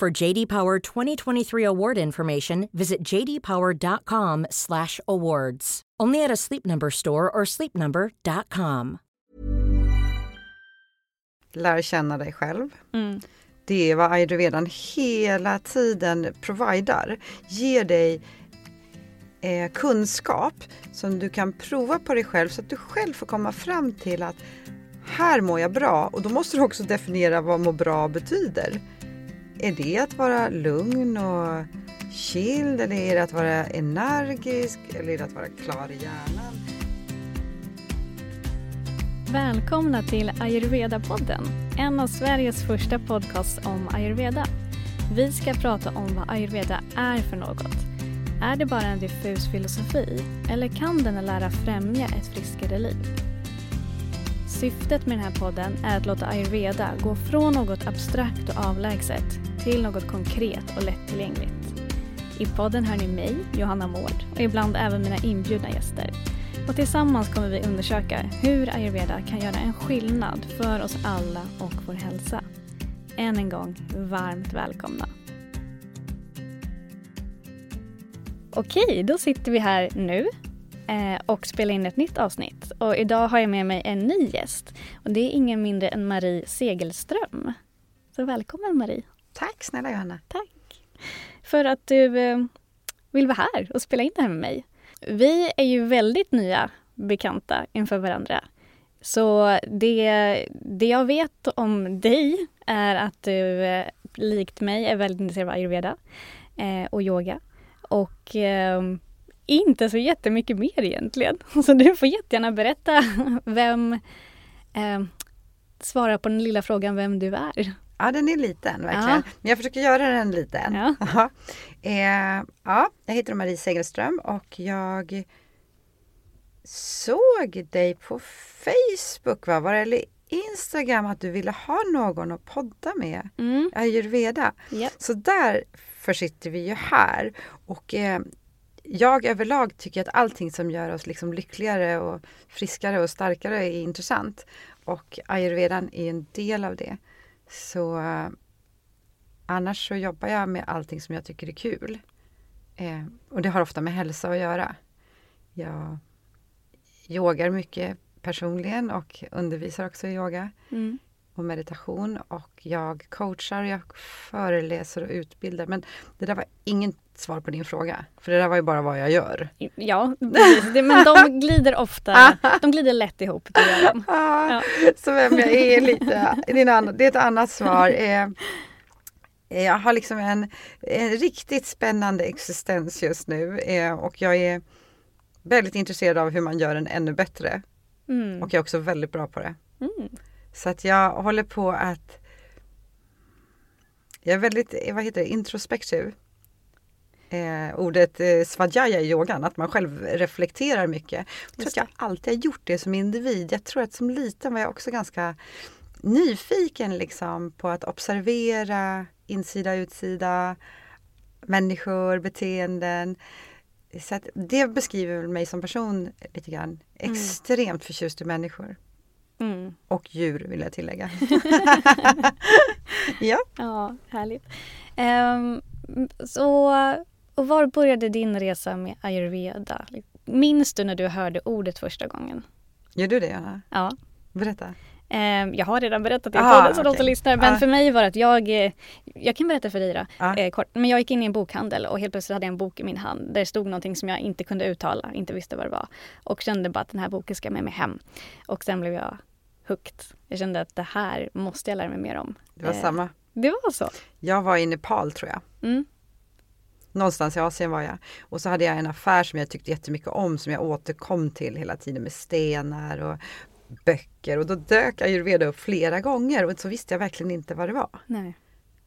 For JD Power 2023 award information, visit jdpower.com/awards. Only at a Sleep Number store or sleepnumber.com. Lär känna dig själv. Det är vad ayurvedan hela tiden providar. Ger dig eh, kunskap som du kan prova på dig själv så att du själv får komma fram till att här mår jag bra och då måste du också definiera vad må bra betyder. Är det att vara lugn och chill eller är det att vara energisk eller är det att vara klar i hjärnan? Välkomna till Ayurveda-podden, en av Sveriges första podcasts om ayurveda. Vi ska prata om vad ayurveda är för något. Är det bara en diffus filosofi eller kan den lära främja ett friskare liv? Syftet med den här podden är att låta ayurveda gå från något abstrakt och avlägset till något konkret och lättillgängligt. I podden hör ni mig, Johanna Mård, och ibland även mina inbjudna gäster. Och tillsammans kommer vi undersöka hur ayurveda kan göra en skillnad för oss alla och vår hälsa. Än en gång, varmt välkomna. Okej, då sitter vi här nu eh, och spelar in ett nytt avsnitt. Och idag har jag med mig en ny gäst. Och det är ingen mindre än Marie Segelström. Så välkommen Marie. Tack snälla Johanna. Tack. För att du eh, vill vara här och spela in det här med mig. Vi är ju väldigt nya bekanta inför varandra. Så det, det jag vet om dig är att du eh, likt mig är väldigt intresserad av ayurveda eh, och yoga. Och inte så jättemycket mer egentligen. Så du får jättegärna berätta vem... Eh, svara på den lilla frågan vem du är. Ja, den är liten verkligen. Ja. Men jag försöker göra den liten. Ja. Ja. Eh, ja, jag heter Marie Segelström och jag såg dig på Facebook, va? var det eller Instagram att du ville ha någon att podda med, Mm. ayurveda. Japp. Så därför sitter vi ju här. Och eh, jag överlag tycker att allting som gör oss liksom lyckligare och friskare och starkare är intressant. Och ayurvedan är en del av det. Så eh, annars så jobbar jag med allting som jag tycker är kul. Eh, och det har ofta med hälsa att göra. Jag yogar mycket personligen och undervisar också i yoga Mm. och meditation och jag coachar, jag föreläser och utbildar. Men det där var inget svar på din fråga, för det där var ju bara vad jag gör. Ja, precis. Det- men de glider ofta, de glider lätt ihop. Det gör de. Ah, Ja. Så vem jag är lite, det är, ett annat svar. Eh, eh, jag har liksom en, en riktigt spännande existens just nu eh, och jag är väldigt intresserad av hur man gör den ännu bättre. Mm. Och jag är också väldigt bra på det. Mm. Så att jag håller på att Jag är väldigt, vad heter det, introspektiv. Eh, ordet eh, svadhyaya i yogan, att man själv reflekterar mycket. Jag tror att jag alltid har gjort det som individ. Jag tror att som liten var jag också ganska nyfiken liksom på att observera insida, utsida, människor, beteenden. Så det beskriver mig som person lite grann. Extremt förtjust i människor. Mm. Och djur vill jag tillägga. ja. Ja, härligt. Ehm, så, och var började din resa med ayurveda? Minns du när du hörde ordet första gången? Gör du det Anna? Ja. Berätta. Ehm, jag har redan berättat det i Ah, podden så de som lyssnar. Men Ah. för mig var det att jag, eh, jag kan berätta för dig då, Ja. eh, kort. Men jag gick in i en bokhandel och helt plötsligt hade jag en bok i min hand där det stod någonting som jag inte kunde uttala, inte visste vad det var. Och kände bara att den här boken ska med mig hem. Och sen blev jag hooked. Jag kände att det här måste jag lära mig mer om. Det var Eh, samma. Det var så? Jag var i Nepal tror jag. Mm. Någonstans i Asien var jag. Och så hade jag en affär som jag tyckte jättemycket om som jag återkom till hela tiden med stenar och böcker. Och då dök ayurveda upp flera gånger och så visste jag verkligen inte vad det var. Nej.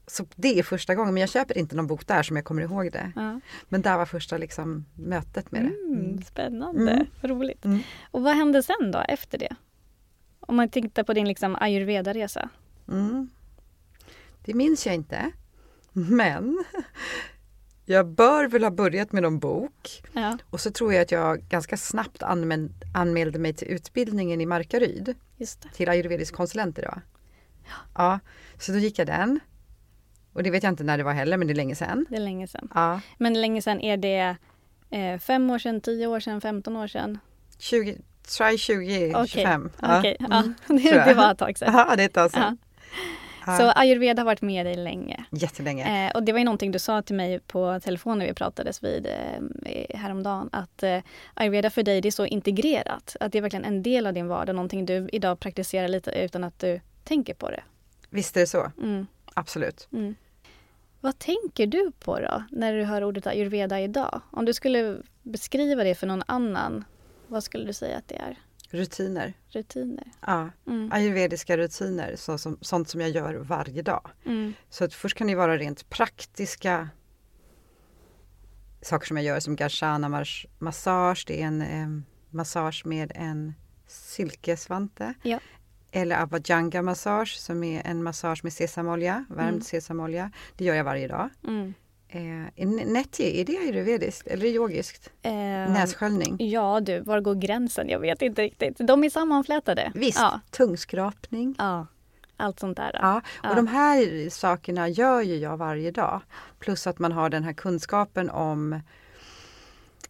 så det är första gången, men jag köper inte någon bok där som jag kommer ihåg det. Ja. Men där var första liksom, mötet med det. Mm, spännande, Mm. roligt. Mm. Och vad hände sen då efter det? Om man tittar på din liksom ayurveda-resa. Mm. Det minns jag inte. Men jag bör väl ha börjat med någon bok. Ja, Och så tror jag att jag ganska snabbt anmäl- anmälde mig till utbildningen i Markaryd. till ayurvedisk konsulent idag. Ja, så då gick jag den. Och det vet jag inte när det var heller, men det är länge sedan. Det är länge sedan. Ja, Men länge sedan, är det eh, fem år sedan, tio år sedan, 15 år sedan? 20, try 20, Okej, 25. Okej, ja. Mm, det, det var ett tag sedan. Ja, det är ett tag Ja. sedan. Ja. Så ayurveda har varit med dig länge. Jättelänge. Eh, och det var ju någonting du sa till mig på telefon när vi pratades vid eh, häromdagen. Att eh, ayurveda för dig det är så integrerat. Att det är verkligen en del av din vardag. Någonting du idag praktiserar lite utan att du tänker på det. Visst är det så. Mm, Absolut. mm. Vad tänker du på då när du hör ordet ayurveda idag? Om du skulle beskriva det för någon annan, vad skulle du säga att det är? Rutiner. Rutiner? Ja. Mm. Ayurvediska rutiner, så som, sånt som jag gör varje dag. Mm. Så att först kan det vara rent praktiska saker som jag gör som Gashana mas- massage. Det är en eh, massage med en silkesvante. Ja. Eller Avajanga massage som är en massage med sesamolja, värmd Mm. sesamolja. Det gör jag varje dag. Mm. Eh, är Neti, är det ayurvediskt eller yogiskt? Eh, Nässköljning. Ja du, var går gränsen? Jag vet inte riktigt. De är sammanflätade. Visst, Ja, tungskrapning. ja. allt sånt där. Ja, och Ja. de här sakerna gör ju jag varje dag. Plus att man har den här kunskapen om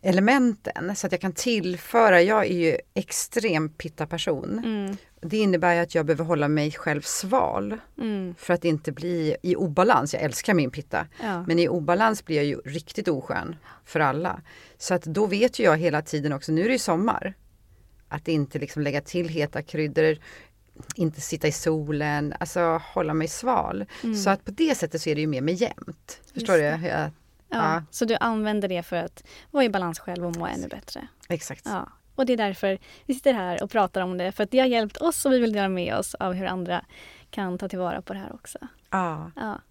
elementen så att jag kan tillföra, jag är ju extrem pitta-person. Mm, Det innebär att jag behöver hålla mig själv sval mm, för att inte bli i obalans. Jag älskar min pitta. ja. Men i obalans blir jag ju riktigt oskön för alla. Så att då vet ju jag hela tiden också, nu är det ju sommar. Att inte liksom lägga till heta kryddor, inte sitta i solen, alltså hålla mig sval. Mm. Så att på det sättet så är det ju mer med jämnt. Förstår du? Just Jag, ja. ja. Så du använder det för att vara i balans själv och må ännu bättre. exakt. Ja. Och det är därför vi sitter här och pratar om det. För att det har hjälpt oss och vi vill dela med oss av hur andra kan ta tillvara på det här också. Ja. Ja.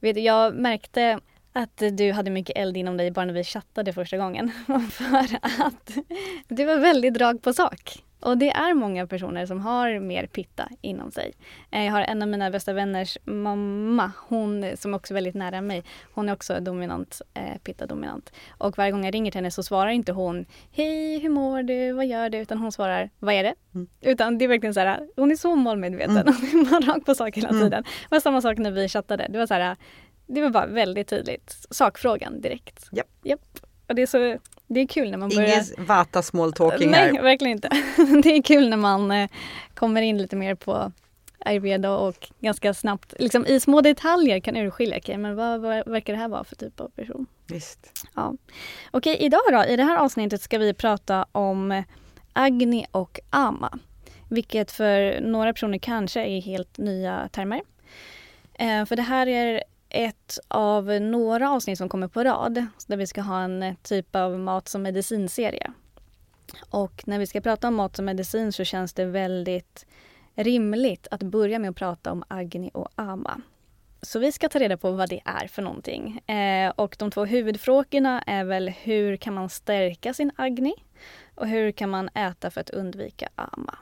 Vet du, jag märkte att du hade mycket eld inom dig bara när vi chattade första gången. För att du var väldigt drag på sak. Och det är många personer som har mer pitta inom sig. Eh, Jag har en av mina bästa vänners mamma, hon som också är väldigt nära mig. Hon är också dominant, eh, pitta-dominant. Och varje gång jag ringer till henne så svarar inte hon Hej, hur mår du? Vad gör du? Utan hon svarar Vad är det? Mm. Utan det är verkligen så här, hon är så målmedveten. Mm. Hon är rakt på sak hela Mm. tiden. Det var samma sak när vi chattade. Det var så här, det var bara väldigt tydligt. Sakfrågan direkt. Japp. Japp. Och det är, så, det är kul när man börjar... Ingen vata small talking Nej, här. verkligen inte. det är kul när man eh, kommer in lite mer på ayurveda och ganska snabbt, liksom i små detaljer kan urskilja, okej men vad, vad verkar det här vara för typ av person? Visst. Ja. Okej, idag då, i det här avsnittet ska vi prata om Agni och Ama. Vilket för några personer kanske är helt nya termer. Eh, för det här är ett av några avsnitt som kommer på rad där vi ska ha en typ av mat som medicinserie. Och när vi ska prata om mat som medicin så känns det väldigt rimligt att börja med att prata om Agni och Ama. Så vi ska ta reda på vad det är för någonting. Eh, och de två huvudfrågorna är väl hur kan man stärka sin Agni och hur kan man äta för att undvika Ama.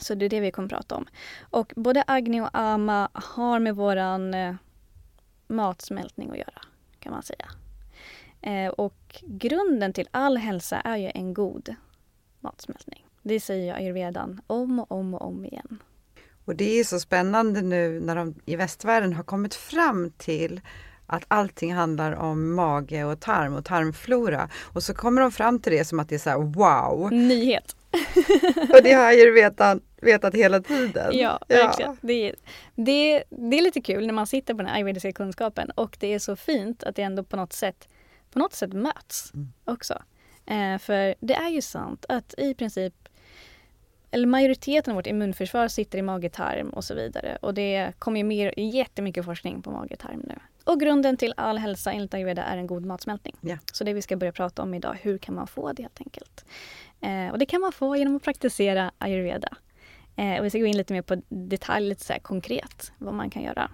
Så det är det vi kommer prata om. Och både Agni och Ama har med våran eh, matsmältning att göra, kan man säga. Eh, och grunden till all hälsa är ju en god matsmältning. Det säger ju ayurvedan om och om och om igen. Och det är så spännande nu när de i västvärlden har kommit fram till att allting handlar om mage och tarm och tarmflora. Och så kommer de fram till det som att det är så här wow! Nyhet! Och det har jag ju vetat, hela tiden. Ja, verkligen. Det, är, det, det är lite kul när man sitter på den här ayurvediska kunskapen och det är så fint att det ändå på något sätt, på något sätt möts Mm. också. Eh, för det är ju sant att i princip eller majoriteten av vårt immunförsvar sitter i mage-tarm och så vidare. Och det kommer ju mer, jättemycket forskning på mage-tarm nu. Och grunden till all hälsa enligt ayurveda är en god matsmältning. Ja. Så det vi ska börja prata om idag, hur kan man få det helt enkelt? Eh, och det kan man få genom att praktisera ayurveda. Eh, och vi ska gå in lite mer på detalj, lite så här konkret, vad man kan göra.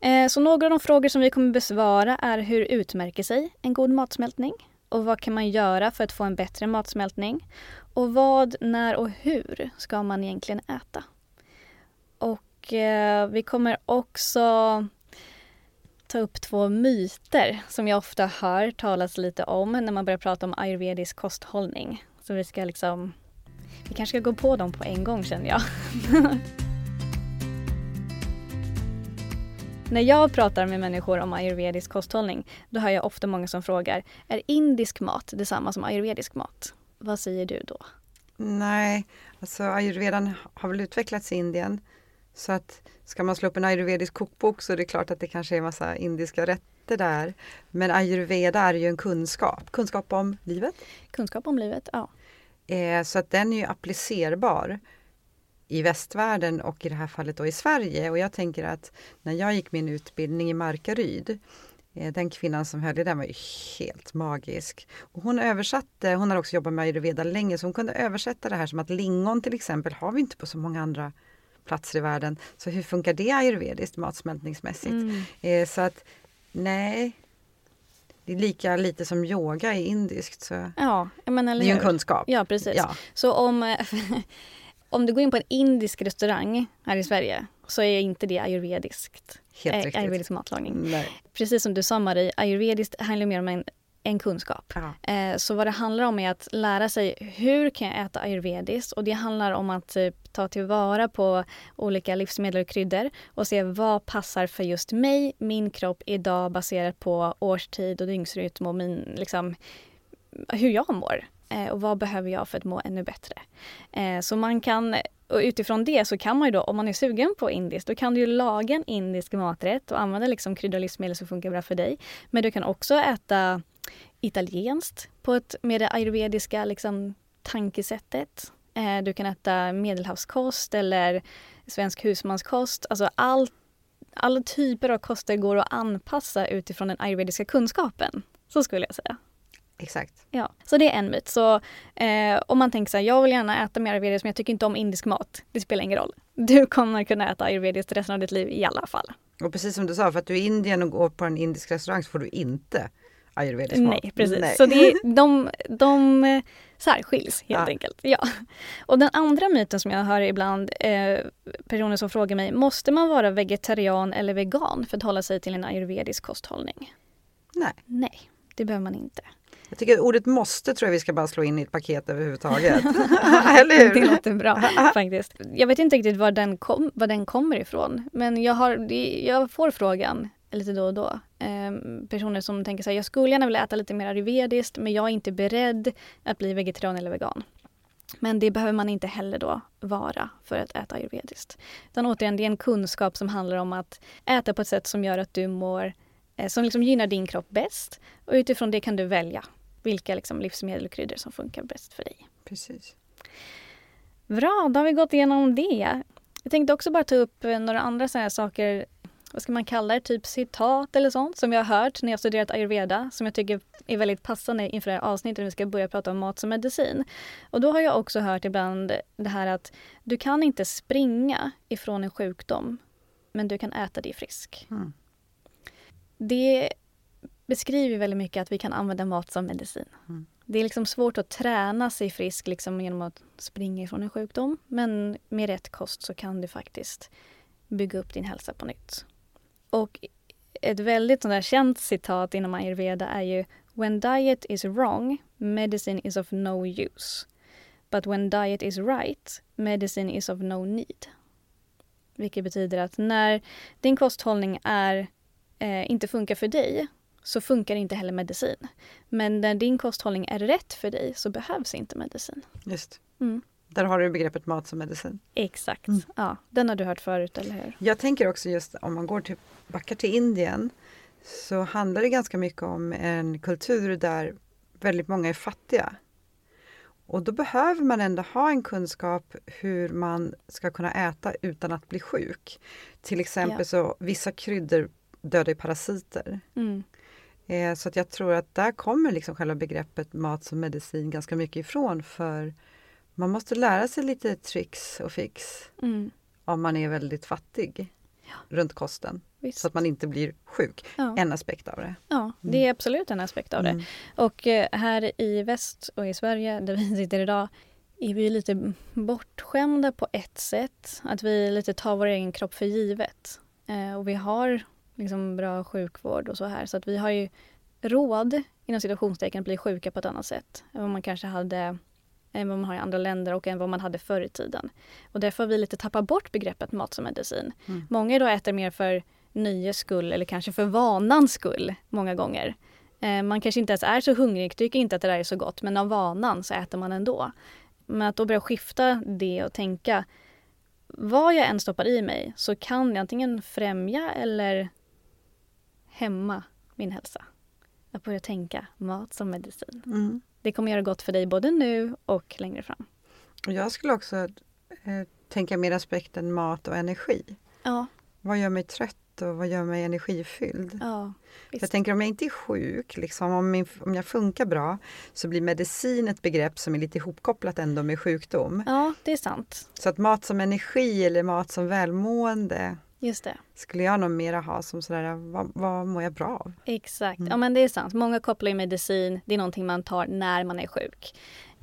Eh, så några av de frågor som vi kommer besvara är hur utmärker sig en god matsmältning? Och vad kan man göra för att få en bättre matsmältning? Och vad, när och hur ska man egentligen äta? Och eh, vi kommer också ta upp två myter som jag ofta hör talas lite om när man börjar prata om ayurvedisk kosthållning. Så vi ska liksom, vi kanske ska gå på dem på en gång känner jag. När jag pratar med människor om ayurvedisk kosthållning, då hör jag ofta många som frågar, är indisk mat detsamma som ayurvedisk mat? Vad säger du då? Nej, alltså ayurvedan har väl utvecklats i Indien. Så att ska man slå upp en ayurvedisk kokbok så är det klart att det kanske är massa indiska rätter där. Men ayurveda är ju en kunskap, kunskap om livet. Kunskap om livet, ja. Eh, så att den är ju applicerbar i västvärlden och i det här fallet då i Sverige. Och jag tänker att när jag gick min utbildning i Markaryd eh, den kvinnan som höll i den var ju helt magisk. Och hon översatte, hon har också jobbat med ayurveda länge, så hon kunde översätta det här som att lingon till exempel har vi inte på så många andra platser i världen. Så hur funkar det ayurvediskt matsmältningsmässigt? Mm. Eh, så att nej, det är lika lite som yoga är indiskt. Så ja, men eller det är ju en kunskap. Ja, precis. Ja. Så om, om du går in på en indisk restaurang här i Sverige så är inte det ayurvediskt. Helt eh, ayurvedisk matlagning. Nej. Precis som du sa Marie, ayurvediskt handlar mer om en en kunskap. Ja. Eh, så vad det handlar om är att lära sig hur kan jag äta ayurvediskt och det handlar om att typ, ta tillvara på olika livsmedel och kryddor och se vad passar för just mig, min kropp idag baserat på årstid och dygnsrytm och min, liksom, hur jag mår. Eh, och vad behöver jag för att må ännu bättre. Eh, så man kan och utifrån det så kan man ju då, om man är sugen på indiskt, då kan du ju laga en indisk maträtt och använda liksom krydda livsmedel som funkar bra för dig. Men du kan också äta italienskt på ett, med det ayurvediska liksom, tankesättet. Eh, du kan äta medelhavskost eller svensk husmanskost. Alltså all, alla typer av koster går att anpassa utifrån den ayurvediska kunskapen. Så skulle jag säga. Exakt. Ja, så det är en myt. Så eh, om man tänker så här, jag vill gärna äta mer ayurvediskt men jag tycker inte om indisk mat. Det spelar ingen roll. Du kommer kunna äta ayurvediskt resten av ditt liv i alla fall. Och precis som du sa, för att du är i Indien och går på en indisk restaurang så får du inte ayurvedisk mat. Nej, precis. Nej. Så det, de, de eh, särskiljs helt ja. enkelt. Ja. Och den andra myten som jag hör ibland eh, personer som frågar mig, måste man vara vegetarian eller vegan för att hålla sig till en ayurvedisk kosthållning? Nej. Nej, det behöver man inte. Jag tycker ordet måste tror jag vi ska bara slå in i ett paket överhuvudtaget. Eller hur? Det låter bra faktiskt. Jag vet inte riktigt var den, kom, var den kommer ifrån men jag, har, jag får frågan lite då och då. Eh, personer som tänker så här, jag skulle gärna vilja äta lite mer ayurvediskt men jag är inte beredd att bli vegetarian eller vegan. Men det behöver man inte heller då vara för att äta ayurvediskt. Utan återigen, det är en kunskap som handlar om att äta på ett sätt som gör att du mår, eh, som liksom gynnar din kropp bäst. Och utifrån det kan du välja vilka liksom livsmedel och kryddor som funkar bäst för dig. Precis. Bra, då har vi gått igenom det. Jag tänkte också bara ta upp eh, några andra så saker vad ska man kalla det, typ citat eller sånt som jag har hört när jag studerat ayurveda som jag tycker är väldigt passande inför det här avsnittet när vi ska börja prata om mat som medicin. Och då har jag också hört ibland det här att du kan inte springa ifrån en sjukdom men du kan äta dig frisk. Mm. Det beskriver väldigt mycket att vi kan använda mat som medicin. Mm. Det är liksom svårt att träna sig frisk liksom genom att springa ifrån en sjukdom men med rätt kost så kan du faktiskt bygga upp din hälsa på nytt. Och ett väldigt sånt känt citat inom ayurveda är ju When diet is wrong, medicine is of no use. But when diet is right, medicine is of no need. Vilket betyder att när din kosthållning är, eh, inte funkar för dig så funkar inte heller medicin. Men när din kosthållning är rätt för dig så behövs inte medicin. Just. Mm. Där har du begreppet mat som medicin. Exakt. Mm. Ja, den har du hört förut, eller hur? Jag tänker också just om man går till, backar till Indien så handlar det ganska mycket om en kultur där väldigt många är fattiga. Och då behöver man ändå ha en kunskap hur man ska kunna äta utan att bli sjuk. Till exempel ja. så vissa kryddor dödar parasiter. Mm. Eh, så att jag tror att där kommer liksom själva begreppet mat som medicin ganska mycket ifrån för man måste lära sig lite tricks och fix mm. om man är väldigt fattig ja. runt kosten. visst. Så att man inte blir sjuk. Ja. En aspekt av det. Ja, det är absolut en aspekt av det. Mm. Och eh, här i väst och i Sverige, där vi sitter idag, är vi lite bortskämda på ett sätt. Att vi lite tar vår egen kropp för givet. Eh, och vi har liksom bra sjukvård och så här. Så att vi har ju råd, inom situationstecken, att bli sjuka på ett annat sätt än vad man kanske hade än vad man har i andra länder och än vad man hade förr i tiden. Och därför har vi lite tappat bort begreppet mat som medicin. Mm. Många idag äter mer för nöjes skull eller kanske för vanans skull många gånger. Eh, man kanske inte ens är så hungrig, tycker inte att det där är så gott, men av vanan så äter man ändå. Men att då börja skifta det och tänka vad jag än stoppar i mig så kan jag antingen främja eller hämma min hälsa. Att börja tänka mat som medicin. Mm. Det kommer göra gott för dig både nu och längre fram. Jag skulle också eh, tänka mer aspekten mat och energi. Ja, Vad gör mig trött och vad gör mig energifylld? ja. Jag tänker om jag inte är sjuk, liksom, om, min, om jag funkar bra, så blir medicin ett begrepp som är lite ihopkopplat ändå med sjukdom. Ja, det är sant. Så att mat som energi eller mat som välmående Just det. skulle jag nog mera ha som sådär, vad, vad mår jag bra av? Exakt. Mm. Ja, men det är sant. Många kopplar ju medicin, det är någonting man tar när man är sjuk.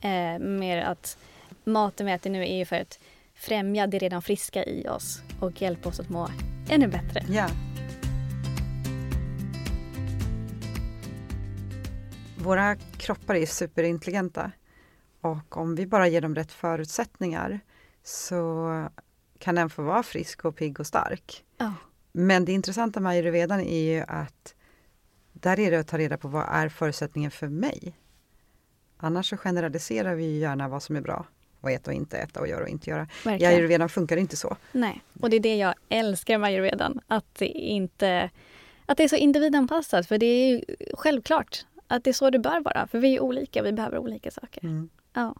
Eh, mer att maten vi äter nu är ju för att främja det redan friska i oss och hjälpa oss att må ännu bättre. Ja. Våra kroppar är superintelligenta och om vi bara ger dem rätt förutsättningar så kan den få vara frisk och pigg och stark. Ja, Men det intressanta med ayurvedan är ju att där är det att ta reda på vad är förutsättningen för mig? Annars så generaliserar vi ju gärna vad som är bra och äta och inte äta och göra och inte göra. I ayurvedan funkar det inte så. Nej, och det är det jag älskar med ayurvedan. Att det inte att det är så individanpassat. För det är ju självklart att det är så det bör vara. För vi är olika, vi behöver olika saker. Mm. Ja.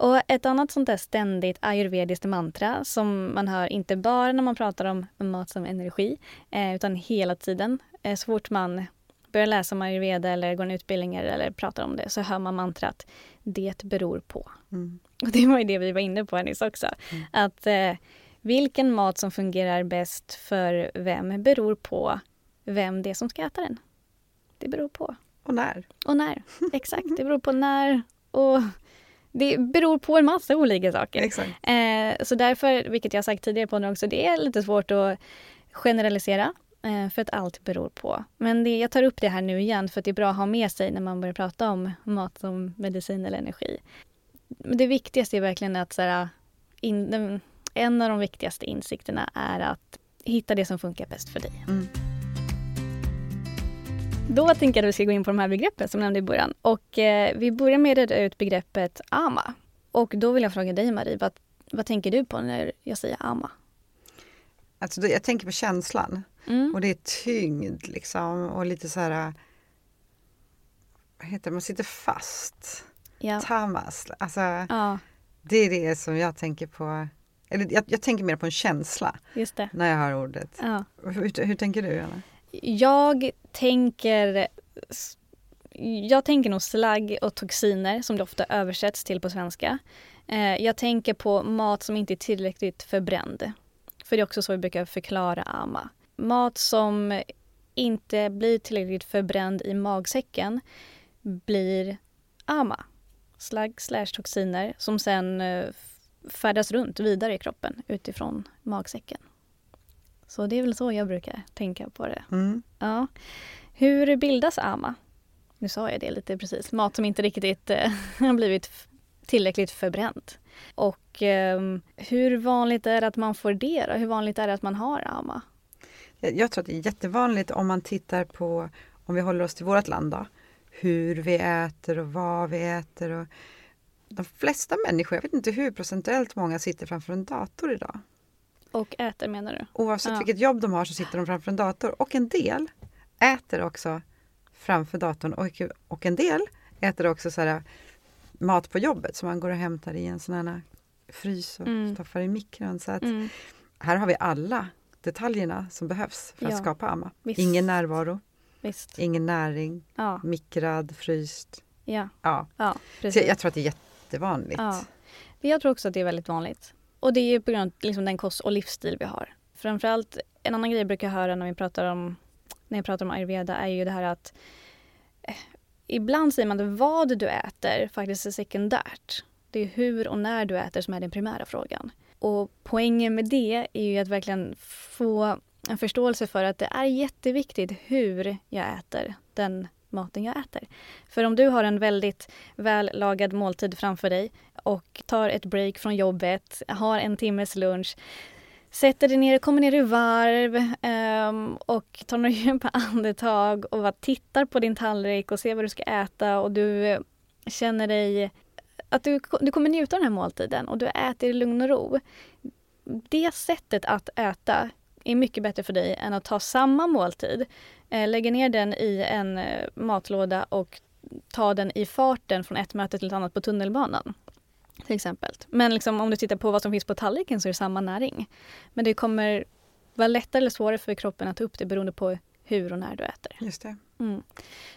Och ett annat sånt där ständigt ayurvediskt mantra som man hör inte bara när man pratar om mat som energi eh, utan hela tiden. Eh, så fort man börjar läsa om ayurveda eller går en utbildningar eller pratar om det så hör man mantrat det beror på. Mm. Och det var ju det vi var inne på här nyss också. Mm. Att eh, vilken mat som fungerar bäst för vem beror på vem det är som ska äta den. Det beror på. Och när? Och när. Exakt, det beror på när och det beror på en massa olika saker. Eh, så därför, vilket jag sagt tidigare på den också, det är lite svårt att generalisera. Eh, för att allt beror på. Men det, jag tar upp det här nu igen för att det är bra att ha med sig när man börjar prata om mat som medicin eller energi. Men det viktigaste är verkligen att så här, in, en av de viktigaste insikterna är att hitta det som funkar bäst för dig. Mm. Då tänker jag att vi ska gå in på de här begreppen som jag nämnde i början. Och eh, vi börjar med att reda ut begreppet ama. Och då vill jag fråga dig Marie, vad, vad tänker du på när jag säger ama? Alltså, jag tänker på känslan Mm. och det är tyngd liksom och lite så här vad heter det, man sitter fast. Ja. Tamas. Alltså, ja, det är det som jag tänker på. Eller jag, jag tänker mer på en känsla när jag hör ordet. Ja. Hur, hur tänker du Anna? Jag tänker jag tänker nog slagg och toxiner som det ofta översätts till på svenska. Eh, jag tänker på mat som inte är tillräckligt förbränd. För det är också så vi brukar förklara ama. Mat som inte blir tillräckligt förbränd i magsäcken blir ama. Slagg slash toxiner som sen eh, färdas runt vidare i kroppen utifrån magsäcken. Så det är väl så jag brukar tänka på det. Mm. Ja. Hur bildas ama? Nu sa jag det lite precis. Mat som inte riktigt eh, har blivit tillräckligt förbränt. Och ehm, hur vanligt är det att man får det då? Hur vanligt är det att man har ama? Jag, jag tror att det är jättevanligt om man tittar på, om vi håller oss till vårt land då, hur vi äter och vad vi äter. Och de flesta människor, jag vet inte hur procentuellt många sitter framför en dator idag. Och äter menar du? Oavsett Ja. vilket jobb de har så sitter de framför en dator och en del äter också framför datorn och, och en del äter också så här, mat på jobbet som man går och hämtar i en sån här frys och Mm. stoppar i mikron. Så att Mm. här har vi alla detaljerna som behövs för att Ja. skapa amma. Visst. Ingen närvaro, Visst. ingen näring, Ja, mikrad, fryst. ja, Ja. ja Så precis. jag, jag tror att det är jättevanligt. Ja. Jag tror också att det är väldigt vanligt. Och det är ju på grund av liksom den kost och livsstil vi har. Framförallt en annan grej jag brukar höra när vi pratar om när jag pratar om ayurveda är ju det här att eh, ibland säger man att vad du äter faktiskt är sekundärt. Det är hur och när du äter som är den primära frågan. Och poängen med det är ju att verkligen få en förståelse för att det är jätteviktigt hur jag äter den maten jag äter. För om du har en väldigt vällagad måltid framför dig och tar ett break från jobbet, har en timmes lunch, sätter dig ner, kommer ner i varv um, och tar några djupa andetag och bara tittar på din tallrik och ser vad du ska äta och du känner dig att du, du kommer njuta av den här måltiden och du äter i lugn och ro. Det sättet att äta är mycket bättre för dig än att ta samma måltid, eh, lägga ner den i en eh, matlåda och ta den i farten från ett möte till ett annat på tunnelbanan. Till exempel. Men liksom, om du tittar på vad som finns på tallriken så är det samma näring. Men det kommer vara lättare eller svårare för kroppen att ta upp det beroende på hur och när du äter. Just det. Mm.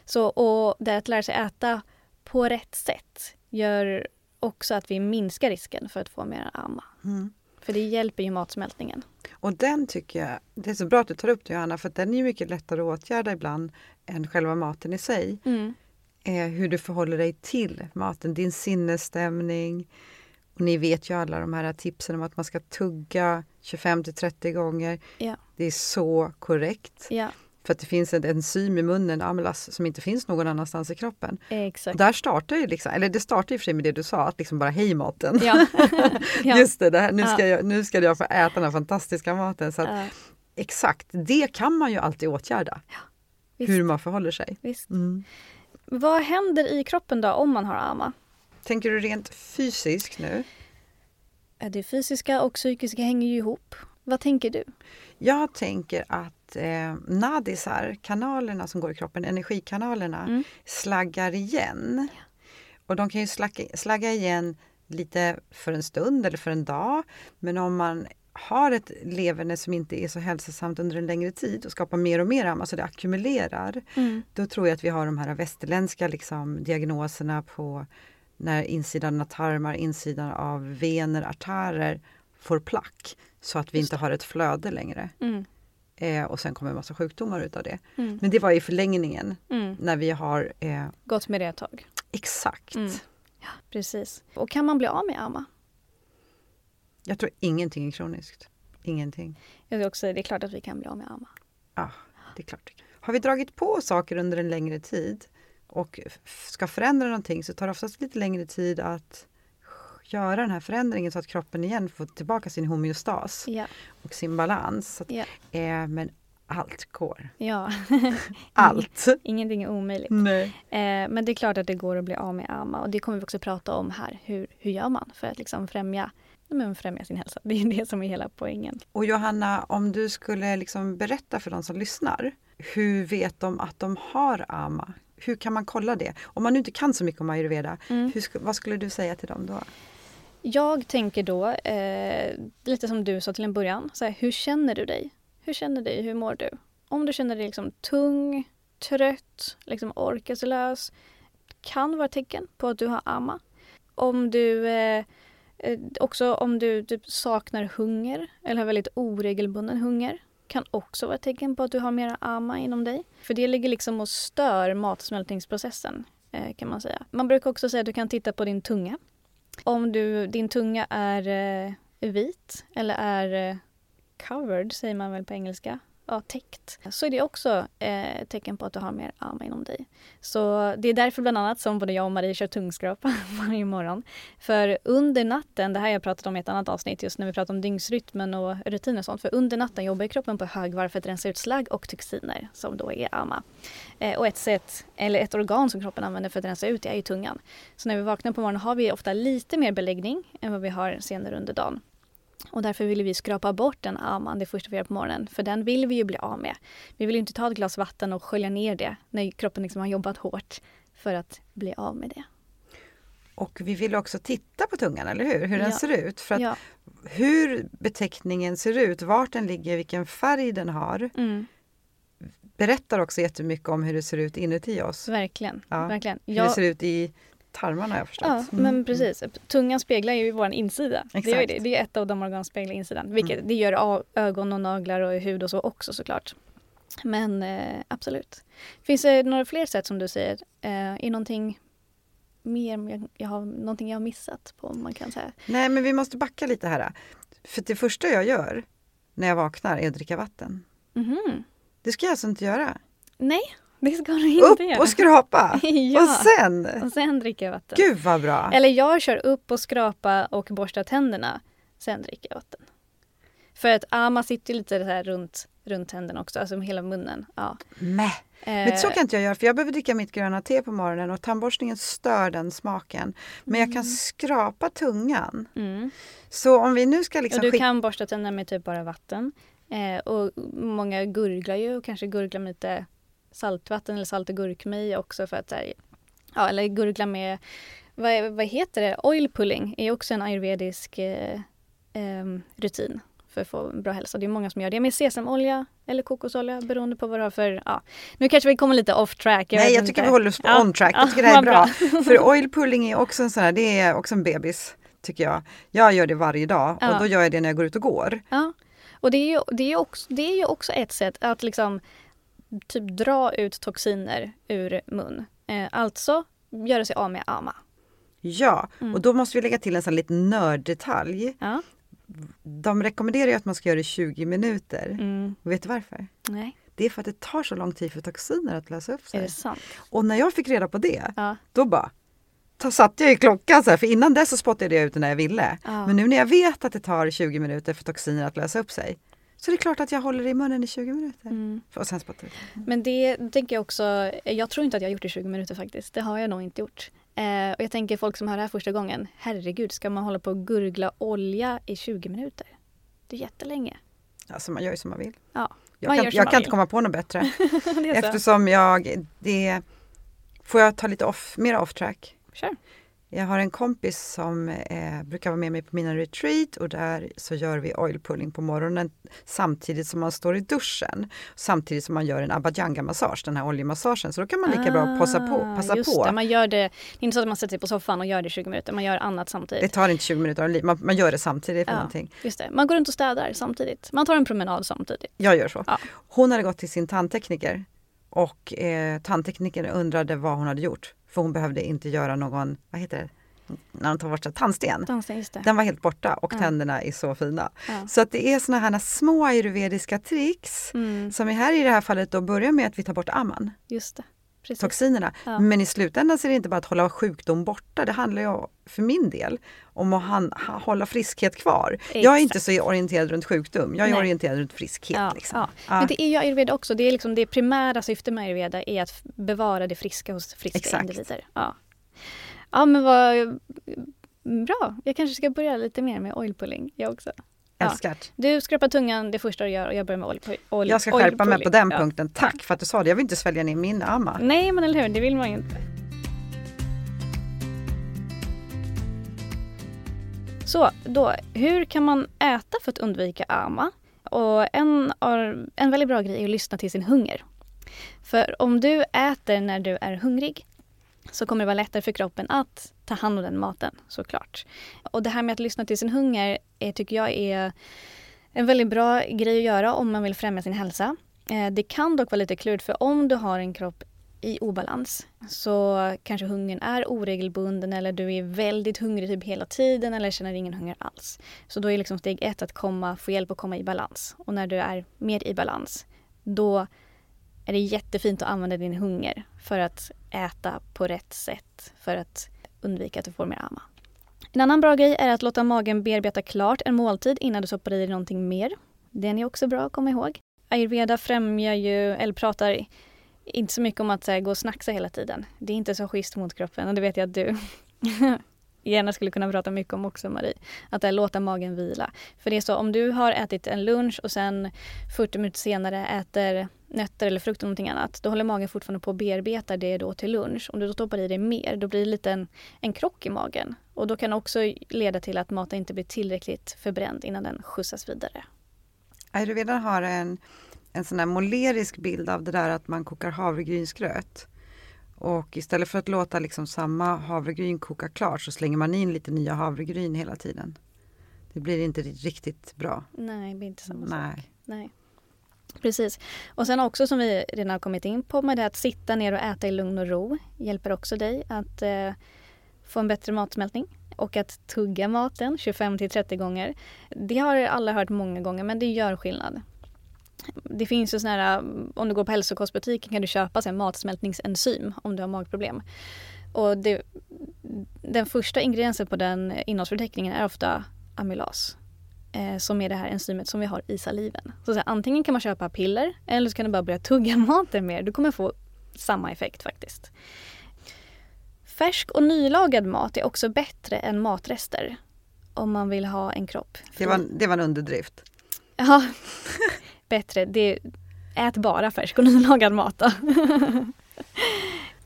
Så, och det att lära sig äta på rätt sätt gör också att vi minskar risken för att få mer amma. Mm. För det hjälper ju matsmältningen. Och den tycker jag, det är så bra att du tar upp det Johanna, för den är mycket lättare att åtgärda ibland än själva maten i sig. Mm. Eh, hur du förhåller dig till maten, din sinnesstämning. Och ni vet ju alla de här tipsen om att man ska tugga 25 till 30 gånger. Ja. Det är så korrekt. Ja. För att det finns en enzym i munnen, amylas, som inte finns någon annanstans i kroppen. Exakt. Där startar ju liksom, eller det startar och för sig med det du sa, att liksom bara hej maten. Ja. ja. Just det, det här, nu, ska jag, nu ska jag få äta den här fantastiska maten. Så att, Exakt, det kan man ju alltid åtgärda. hur man förhåller sig. Mm. Vad händer i kroppen då om man har ama? Tänker du rent fysiskt nu? Det fysiska och psykiska hänger ju ihop. Vad tänker du? Jag tänker att eh, nadisar, kanalerna som går i kroppen, energikanalerna, mm. slaggar igen. Ja. Och de kan ju slagga, slagga igen lite för en stund eller för en dag. Men om man har ett leverne som inte är så hälsosamt under en längre tid och skapar mer och mer amma så det ackumulerar. Mm. Då tror jag att vi har de här västerländska liksom, diagnoserna på när insidan av tarmar, insidan av vener, artärer får plack så att vi inte har ett flöde längre. Mm. Eh, och sen kommer en massa sjukdomar utav det. Mm. Men det var i förlängningen mm. när vi har eh, gått med det ett tag. Exakt. Mm. Ja, precis. Och kan man bli av med amma? Jag tror ingenting är kroniskt. Ingenting. Jag tror också det är klart att vi kan bli av med amma. Ja, det är klart. Har vi dragit på saker under en längre tid och ska förändra någonting så tar det oftast lite längre tid att göra den här förändringen så att kroppen igen får tillbaka sin homeostas ja. och sin balans. Att, ja. eh, men allt går. Ja. allt. Ingenting är omöjligt. Eh, men det är klart att det går att bli av med amma och det kommer vi också prata om här. Hur, hur gör man för att liksom främja men främja sin hälsa. Det är det som är hela poängen. Och Johanna, om du skulle liksom berätta för de som lyssnar, hur vet de att de har AMA? Hur kan man kolla det? Om man nu inte kan så mycket om ayurveda, mm. hur, vad skulle du säga till dem då? Jag tänker då, eh, lite som du sa till en början, så här, hur känner du dig? Hur känner du dig? Hur mår du? Om du känner dig liksom tung, trött, liksom orkeslös kan vara tecken på att du har amma. Om du eh, eh, också om du typ saknar hunger eller har väldigt oregelbunden hunger kan också vara ett tecken på att du har mera amma inom dig. För det ligger liksom och stör matsmältningsprocessen eh, kan man säga. Man brukar också säga att du kan titta på din tunga. Om du, din tunga är eh, vit eller är eh, covered, säger man väl på engelska, ja, täckt, så är det också eh, ett tecken på att du har mer amma inom dig. Så det är därför bland annat som både jag och Marie kör tungskrapa varje morgon. För under natten, det här har jag pratat om i ett annat avsnitt just när vi pratar om dygnsrytmen och rutiner och sånt. För under natten jobbar kroppen på högvarv för att rensa ut slagg och toxiner som då är amma. Eh, och ett sätt, eller ett organ som kroppen använder för att rensa ut det är ju tungan. Så när vi vaknar på morgonen har vi ofta lite mer beläggning än vad vi har senare under dagen. Och därför vill vi skrapa bort den amman det första vi gör på morgonen. För den vill vi ju bli av med. Vi vill inte ta ett glas vatten och skölja ner det när kroppen liksom har jobbat hårt för att bli av med det. Och vi vill också titta på tungan, eller hur? Hur den ja. ser ut. För att ja. Hur beteckningen ser ut, vart den ligger, vilken färg den har mm. berättar också jättemycket om hur det ser ut inuti oss. Verkligen. Ja. Verkligen. Hur det ser ut i tarmarna har jag förstått. Ja, Mm. men precis. Tungan speglar ju vår insida. Det, Exakt. det. det är ett av de organ som speglar insidan. Vilket Mm. det gör ögon och naglar och hud och så också såklart. Men eh, absolut. Finns det några fler sätt som du säger? Eh, är någonting mer jag, jag har, någonting jag har missat på om man kan säga? Nej, men vi måste backa lite här. För det första jag gör när jag vaknar är att dricka vatten. Mhm. Det ska jag alltså inte göra. Nej, det ska du inte Upp göra. och skrapa! ja. Och sen! och sen dricka vatten. Gud vad bra! Eller jag kör upp och skrapa och borstar tänderna. Sen dricker jag vatten. För att ja, man sitter lite så här runt, runt tänderna också, alltså hela munnen. Ja. Mäh. Men Eh, så kan inte jag göra för jag behöver dricka mitt gröna te på morgonen och tandborstningen stör den smaken. Men jag kan skrapa tungan. mm. Så om vi nu ska liksom Och du kan borsta tänderna med typ bara vatten. Eh, och många gurglar ju och kanske gurglar med lite saltvatten eller salt och gurkmeja också för att så här, ja, eller gurgla med vad, vad heter det? Oil pulling är också en ayurvedisk eh, em, rutin för att få bra hälsa. Det är många som gör det med sesamolja eller kokosolja beroende på vad du har för... Ja. Nu kanske vi kommer lite off track. Nej, vet jag tycker inte. vi håller oss Ja. on track. Ja, Jag tycker det här är vad bra. För oil pulling är också en sån här, det är också en bebis, tycker jag. Jag gör det varje dag Ja. och då gör jag det när jag går ut och går. Ja, och det är ju, det är också, det är ju också ett sätt att liksom typ dra ut toxiner ur mun. Eh, alltså göra sig av med ama. Ja, Mm. och då måste vi lägga till en sån liten nörddetalj. Ja. De rekommenderar ju att man ska göra det i 20 minuter. Mm. Vet du varför? Nej, Det är för att det tar så lång tid för toxiner att lösa upp är sig. det sant? Och när jag fick reda på det, Ja. då bara ta, satte jag i klockan så här, för innan dess så spottade jag ut det när jag ville. Ja. Men nu när jag vet att det tar 20 minuter för toxiner att lösa upp sig, så är det klart att jag håller det i munnen i 20 minuter. Mm. Och sen spottar ut. Men det tänker jag också, jag tror inte att jag har gjort det i 20 minuter faktiskt. Det har jag nog inte gjort. Eh, och jag tänker folk som hör det här första gången, herregud, ska man hålla på och gurgla olja i 20 minuter? Det är jättelänge. Alltså man gör ju som man vill. Ja, Jag man kan, jag kan inte komma på något bättre. är. Eftersom jag, det, får jag ta lite off, mer off track? Kör. Jag har en kompis som eh, brukar vara med mig på mina retreat och där så gör vi oil pulling på morgonen samtidigt som man står i duschen. Samtidigt som man gör en abhyanga-massage, den här oljemassagen. Så då kan man lika bra passa på. Ah, Passa just på. Det, man gör det, det är inte så att man sätter sig på soffan och gör det i 20 minuter, man gör annat Det samtidigt. tar inte 20 minuter av liv, man, man gör det samtidigt. För Ja. någonting. Just det. Man går runt och städar samtidigt. Man tar en promenad samtidigt. Jag gör så. Ja. Hon hade gått till sin tandtekniker och eh, tandteknikern undrade vad hon hade gjort. För hon behövde inte göra någon, vad heter det, när de tar bort här, tandsten. Det. Den var helt borta och Ja. tänderna är så fina. Ja. Så att det är såna här små ayurvediska tricks Mm, som är här i det här fallet då börjar med att vi tar bort amman, just det. Precis. toxinerna. Ja. Men i slutändan så är det inte bara att hålla sjukdom borta. Det handlar ju för min del om att han, ha, hålla friskhet kvar. Jag är Exakt. inte så orienterad runt sjukdom. Jag är Nej. orienterad runt friskhet. Ja, liksom. ja. Men det är ju ayurveda också. Det, är liksom det primära syftet med ayurveda är att bevara det friska hos friska Exakt. individer. Ja. ja, men vad bra. Jag kanske ska börja lite mer med oil pulling. Jag också. Ja. Älskar. Du skrapar tungan det första du gör och jag börjar med oil Jag ska skärpa mig på den Ja. punkten. Tack för att du sa det. Jag vill inte svälja ner min amma. Nej, men eller hur, det vill man ju inte. Så då, hur kan man äta för att undvika ama? Och en, en väldigt bra grej är att lyssna till sin hunger. För om du äter när du är hungrig så kommer det vara lättare för kroppen att ta hand om den maten såklart. Och det här med att lyssna till sin hunger är, tycker jag är en väldigt bra grej att göra om man vill främja sin hälsa. Eh, det kan dock vara lite klurigt för om du har en kropp i obalans så kanske hungern är oregelbunden eller du är väldigt hungrig typ hela tiden eller känner ingen hunger alls. Så då är liksom steg ett att komma, få hjälp att komma i balans. Och när du är mer i balans då är det jättefint att använda din hunger för att äta på rätt sätt för att undvika att du får mer amma. En annan bra grej är att låta magen bearbeta klart en måltid innan du stoppar i dig någonting mer. Den är också bra att komma ihåg. Ayurveda främjar ju, eller pratar inte så mycket om att här, gå och snacksa hela tiden. Det är inte så schysst mot kroppen och det vet jag att du gärna skulle kunna prata mycket om också Marie. Att här, låta magen vila. För det är så om du har ätit en lunch och sen 40 minuter senare äter nötter eller frukt eller någonting annat. Då håller magen fortfarande på att bearbeta det då till lunch. Om du då stoppar i dig mer då blir det lite en, en krock i magen. Och då kan det också leda till att maten inte blir tillräckligt förbränd innan den skjutsas vidare. Ayurveda har en, en sån här målerisk bild av det där att man kokar havregrynsgröt. Och istället för att låta liksom samma havregryn koka klart så slänger man in lite nya havregryn hela tiden. Det blir inte riktigt bra. Nej, det blir inte samma Nej. sak. Nej. Precis. Och sen också som vi redan har kommit in på med det att sitta ner och äta i lugn och ro hjälper också dig att eh, få en bättre matsmältning och att tugga maten 25 till 30 gånger. Det har alla hört många gånger men det gör skillnad. Det finns ju sådana här, eh, om du går på hälsokostbutiken kan du köpa en matsmältningsenzym om du har magproblem. Och det, den första ingrediensen på den innehållsförteckningen är ofta amylas. Eh, som är det här enzymet som vi har i saliven. Så, så här, antingen kan man köpa piller eller så kan du bara börja tugga maten mer. Du kommer få samma effekt faktiskt. Färsk och nylagad mat är också bättre än matrester om man vill ha en kropp. Det var, det var en underdrift. Ja, bättre. Det, ät bara färsk och nylagad mat då.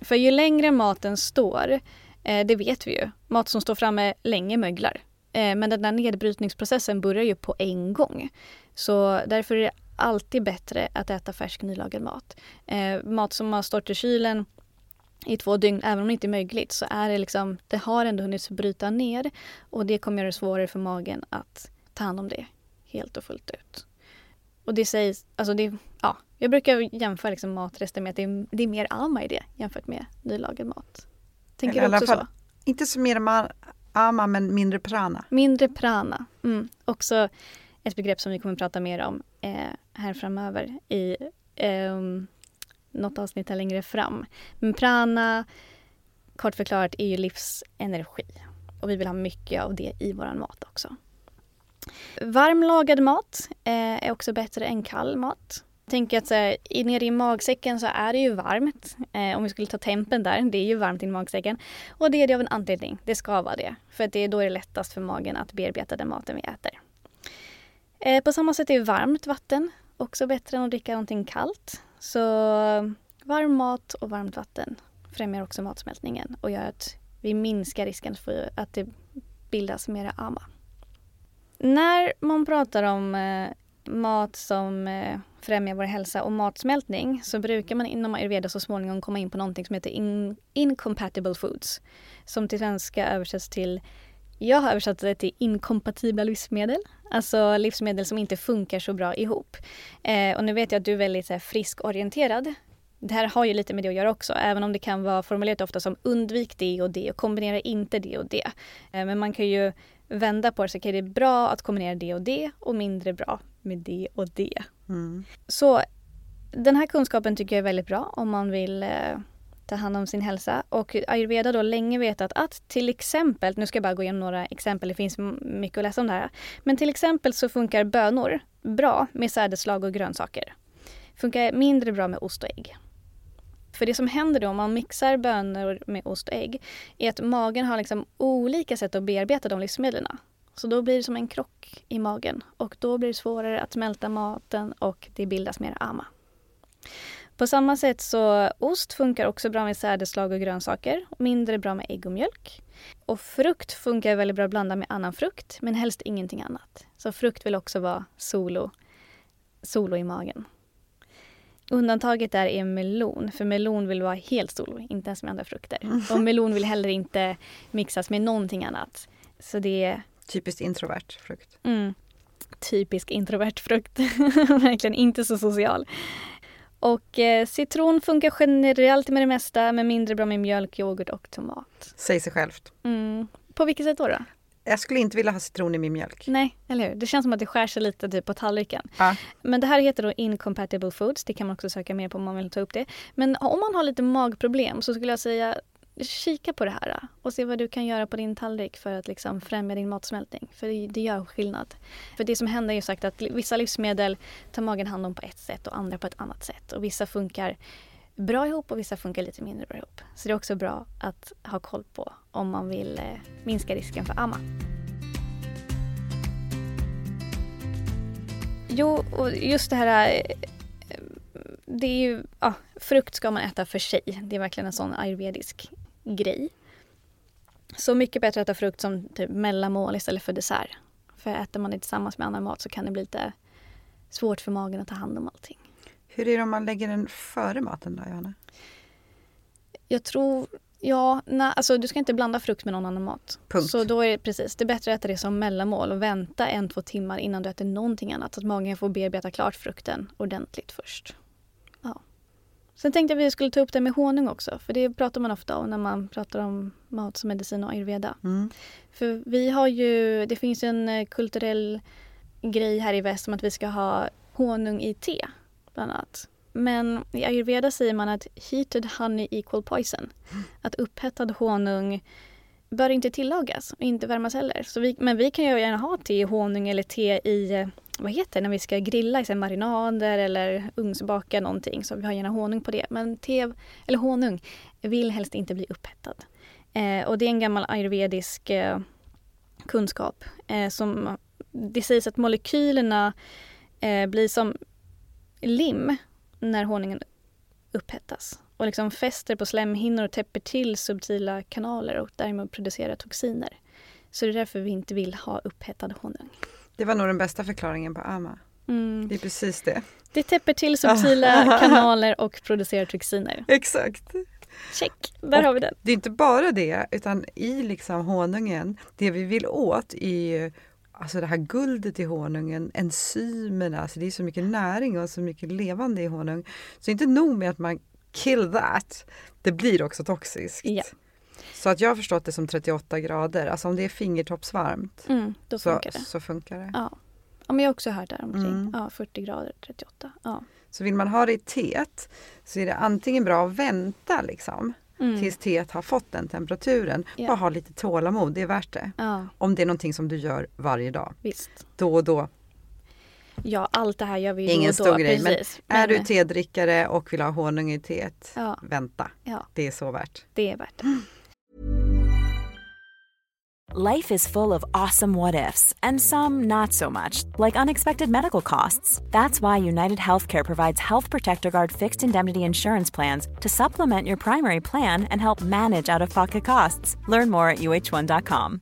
För ju längre maten står, eh, det vet vi ju, mat som står framme länge möglar. Eh, men den där nedbrytningsprocessen börjar ju på en gång. Så därför är det alltid bättre att äta färsk nylagad mat. Eh, mat som har stått i kylen i två dygn, även om det inte är mögligt, så är det liksom, det har ändå hunnit bryta ner och det kommer göra det svårare för magen att ta hand om det helt och fullt ut. Och det sägs, alltså det, ja, jag brukar jämföra liksom matrester med att det är, det är mer ama i det jämfört med nylagad mat. Tänker du också fall- så? Inte så mer ama men mindre prana. Mindre prana. Mm. Också ett begrepp som vi kommer att prata mer om eh, här framöver i eh, något avsnitt här längre fram. Men prana, kort förklarat, är ju livsenergi. Och vi vill ha mycket av det i vår mat också. Varm lagad mat eh, är också bättre än kall mat. Jag tänker att så här, nere i magsäcken så är det ju varmt. Eh, om vi skulle ta tempen där, det är ju varmt i magsäcken. Och det är det av en anledning. Det ska vara det. För att det är då är det lättast för magen att bearbeta den maten vi äter. Eh, på samma sätt är varmt vatten också bättre än att dricka någonting kallt. Så varm mat och varmt vatten främjar också matsmältningen och gör att vi minskar risken för att det bildas mera ama. När man pratar om eh, mat som eh, främjar vår hälsa och matsmältning så brukar man inom ayurveda så småningom komma in på någonting som heter in, incompatible foods. Som till svenska översätts till, jag har översatt det till inkompatibla livsmedel. Alltså livsmedel som inte funkar så bra ihop. Eh, och nu vet jag att du är väldigt här, friskorienterad. Det här har ju lite med det att göra också, även om det kan vara formulerat ofta som undvik det och det och kombinera inte det och det. Eh, men man kan ju vända på det så kan det är bra att kombinera det och det och mindre bra med det och det. Mm. Så den här kunskapen tycker jag är väldigt bra om man vill eh, ta hand om sin hälsa. Och ayurveda då länge vetat att till exempel, nu ska jag bara gå igenom några exempel, det finns mycket att läsa om det här. Men till exempel så funkar bönor bra med sädesslag och grönsaker. Funkar mindre bra med ost och ägg. För det som händer då om man mixar bönor med ost och ägg är att magen har liksom olika sätt att bearbeta de livsmedlen. Så då blir det som en krock i magen och då blir det svårare att smälta maten och det bildas mer ama. På samma sätt så ost funkar också bra med sädesslag och grönsaker, mindre bra med ägg och mjölk. Och frukt funkar väldigt bra att blanda med annan frukt, men helst ingenting annat. Så frukt vill också vara solo, solo i magen. Undantaget där är melon, för melon vill vara helt solo, inte ens med andra frukter. Och melon vill heller inte mixas med någonting annat. Så det är Typiskt introvert frukt. Mm. Typisk introvert frukt. Verkligen inte så social. Och eh, citron funkar generellt med det mesta men mindre bra med mjölk, yoghurt och tomat. Säg sig självt. Mm. På vilket sätt då, då? Jag skulle inte vilja ha citron i min mjölk. Nej, eller hur? Det känns som att det skär sig lite typ på tallriken. Ja. Men det här heter då incompatible foods. Det kan man också söka mer på om man vill ta upp det. Men om man har lite magproblem så skulle jag säga kika på det här äh, och se vad du kan göra på din tallrik för att liksom främja din matsmältning. För det, gör skillnad. För det som händer är ju sagt att vissa livsmedel tar magen hand om på ett sätt och andra på ett annat sätt. Och vissa funkar bra ihop och vissa funkar lite mindre bra ihop. Så det är också bra att ha koll på om man vill äh, minska risken för amma. Jo, och just det här äh, det är ju, ja, frukt ska man äta för sig. Det är verkligen en sån ayurvedisk grej. Så mycket bättre att äta frukt som typ mellanmål istället för dessert. För äter man det tillsammans med annan mat så kan det bli lite svårt för magen att ta hand om allting. Hur är det om man lägger den före maten då, Johanna? Jag tror, ja, nej, alltså du ska inte blanda frukt med någon annan mat. Punkt. Så då är det precis, det är bättre att äta det som mellanmål och vänta en, två timmar innan du äter någonting annat. Så att magen får bearbeta klart frukten ordentligt först. Sen tänkte jag att vi skulle ta upp det med honung också, för det pratar man ofta om när man pratar om mat som medicin och ayurveda. Mm. För vi har ju, det finns en eh, kulturell grej här i väst om att vi ska ha honung i te, bland annat. Men i ayurveda säger man att heated honey equal poison. Att upphettad honung bör inte tillagas och inte värmas heller. Så vi, men vi kan ju gärna ha te i honung eller te i, eh, vad heter det, när vi ska grilla i marinader eller ugnsbaka någonting. Så vi har gärna honung på det. Men te, eller honung, vill helst inte bli upphettad. Eh, och det är en gammal ayurvedisk eh, kunskap eh, som det sägs att molekylerna eh, blir som lim när honungen upphettas och liksom fäster på slemhinnor och täpper till subtila kanaler och därmed producerar toxiner. Så det är därför vi inte vill ha upphettad honung. Det var nog den bästa förklaringen på AMA. Mm. Det är precis det. Det täpper till subtila kanaler och producerar toxiner. Exakt. Check, där Och har vi den. Det är inte bara det, utan i liksom honungen, det vi vill åt är alltså det här guldet i honungen, enzymerna, alltså det är så mycket näring och så mycket levande i honung. Så inte nog med att man kill that, det blir också toxiskt. Ja. Så att jag har förstått det som 38 grader, alltså om det är fingertoppsvarmt Mm, då så, funkar det. så funkar det. Ja. ja, men jag har också hört där omkring. Mm. Ja, 40 grader, 38. Ja. Så vill man ha det i teet så är det antingen bra att vänta liksom Mm. tills teet har fått den temperaturen. Ja. Bara ha lite tålamod, det är värt det. ja, Om det är någonting som du gör varje dag, visst. då och då. Ja, allt det här gör vi ju Ingen då stor grej, men precis. Är Men, du tedrickare och vill ha honung i teet, Ja, vänta. ja, Det är så värt. det är värt det. Life is full of awesome what ifs, and some not so much, like unexpected medical costs. That's why United Healthcare provides Health Protector Guard fixed indemnity insurance plans to supplement your primary plan and help manage out of pocket costs. Learn more at uh1.com.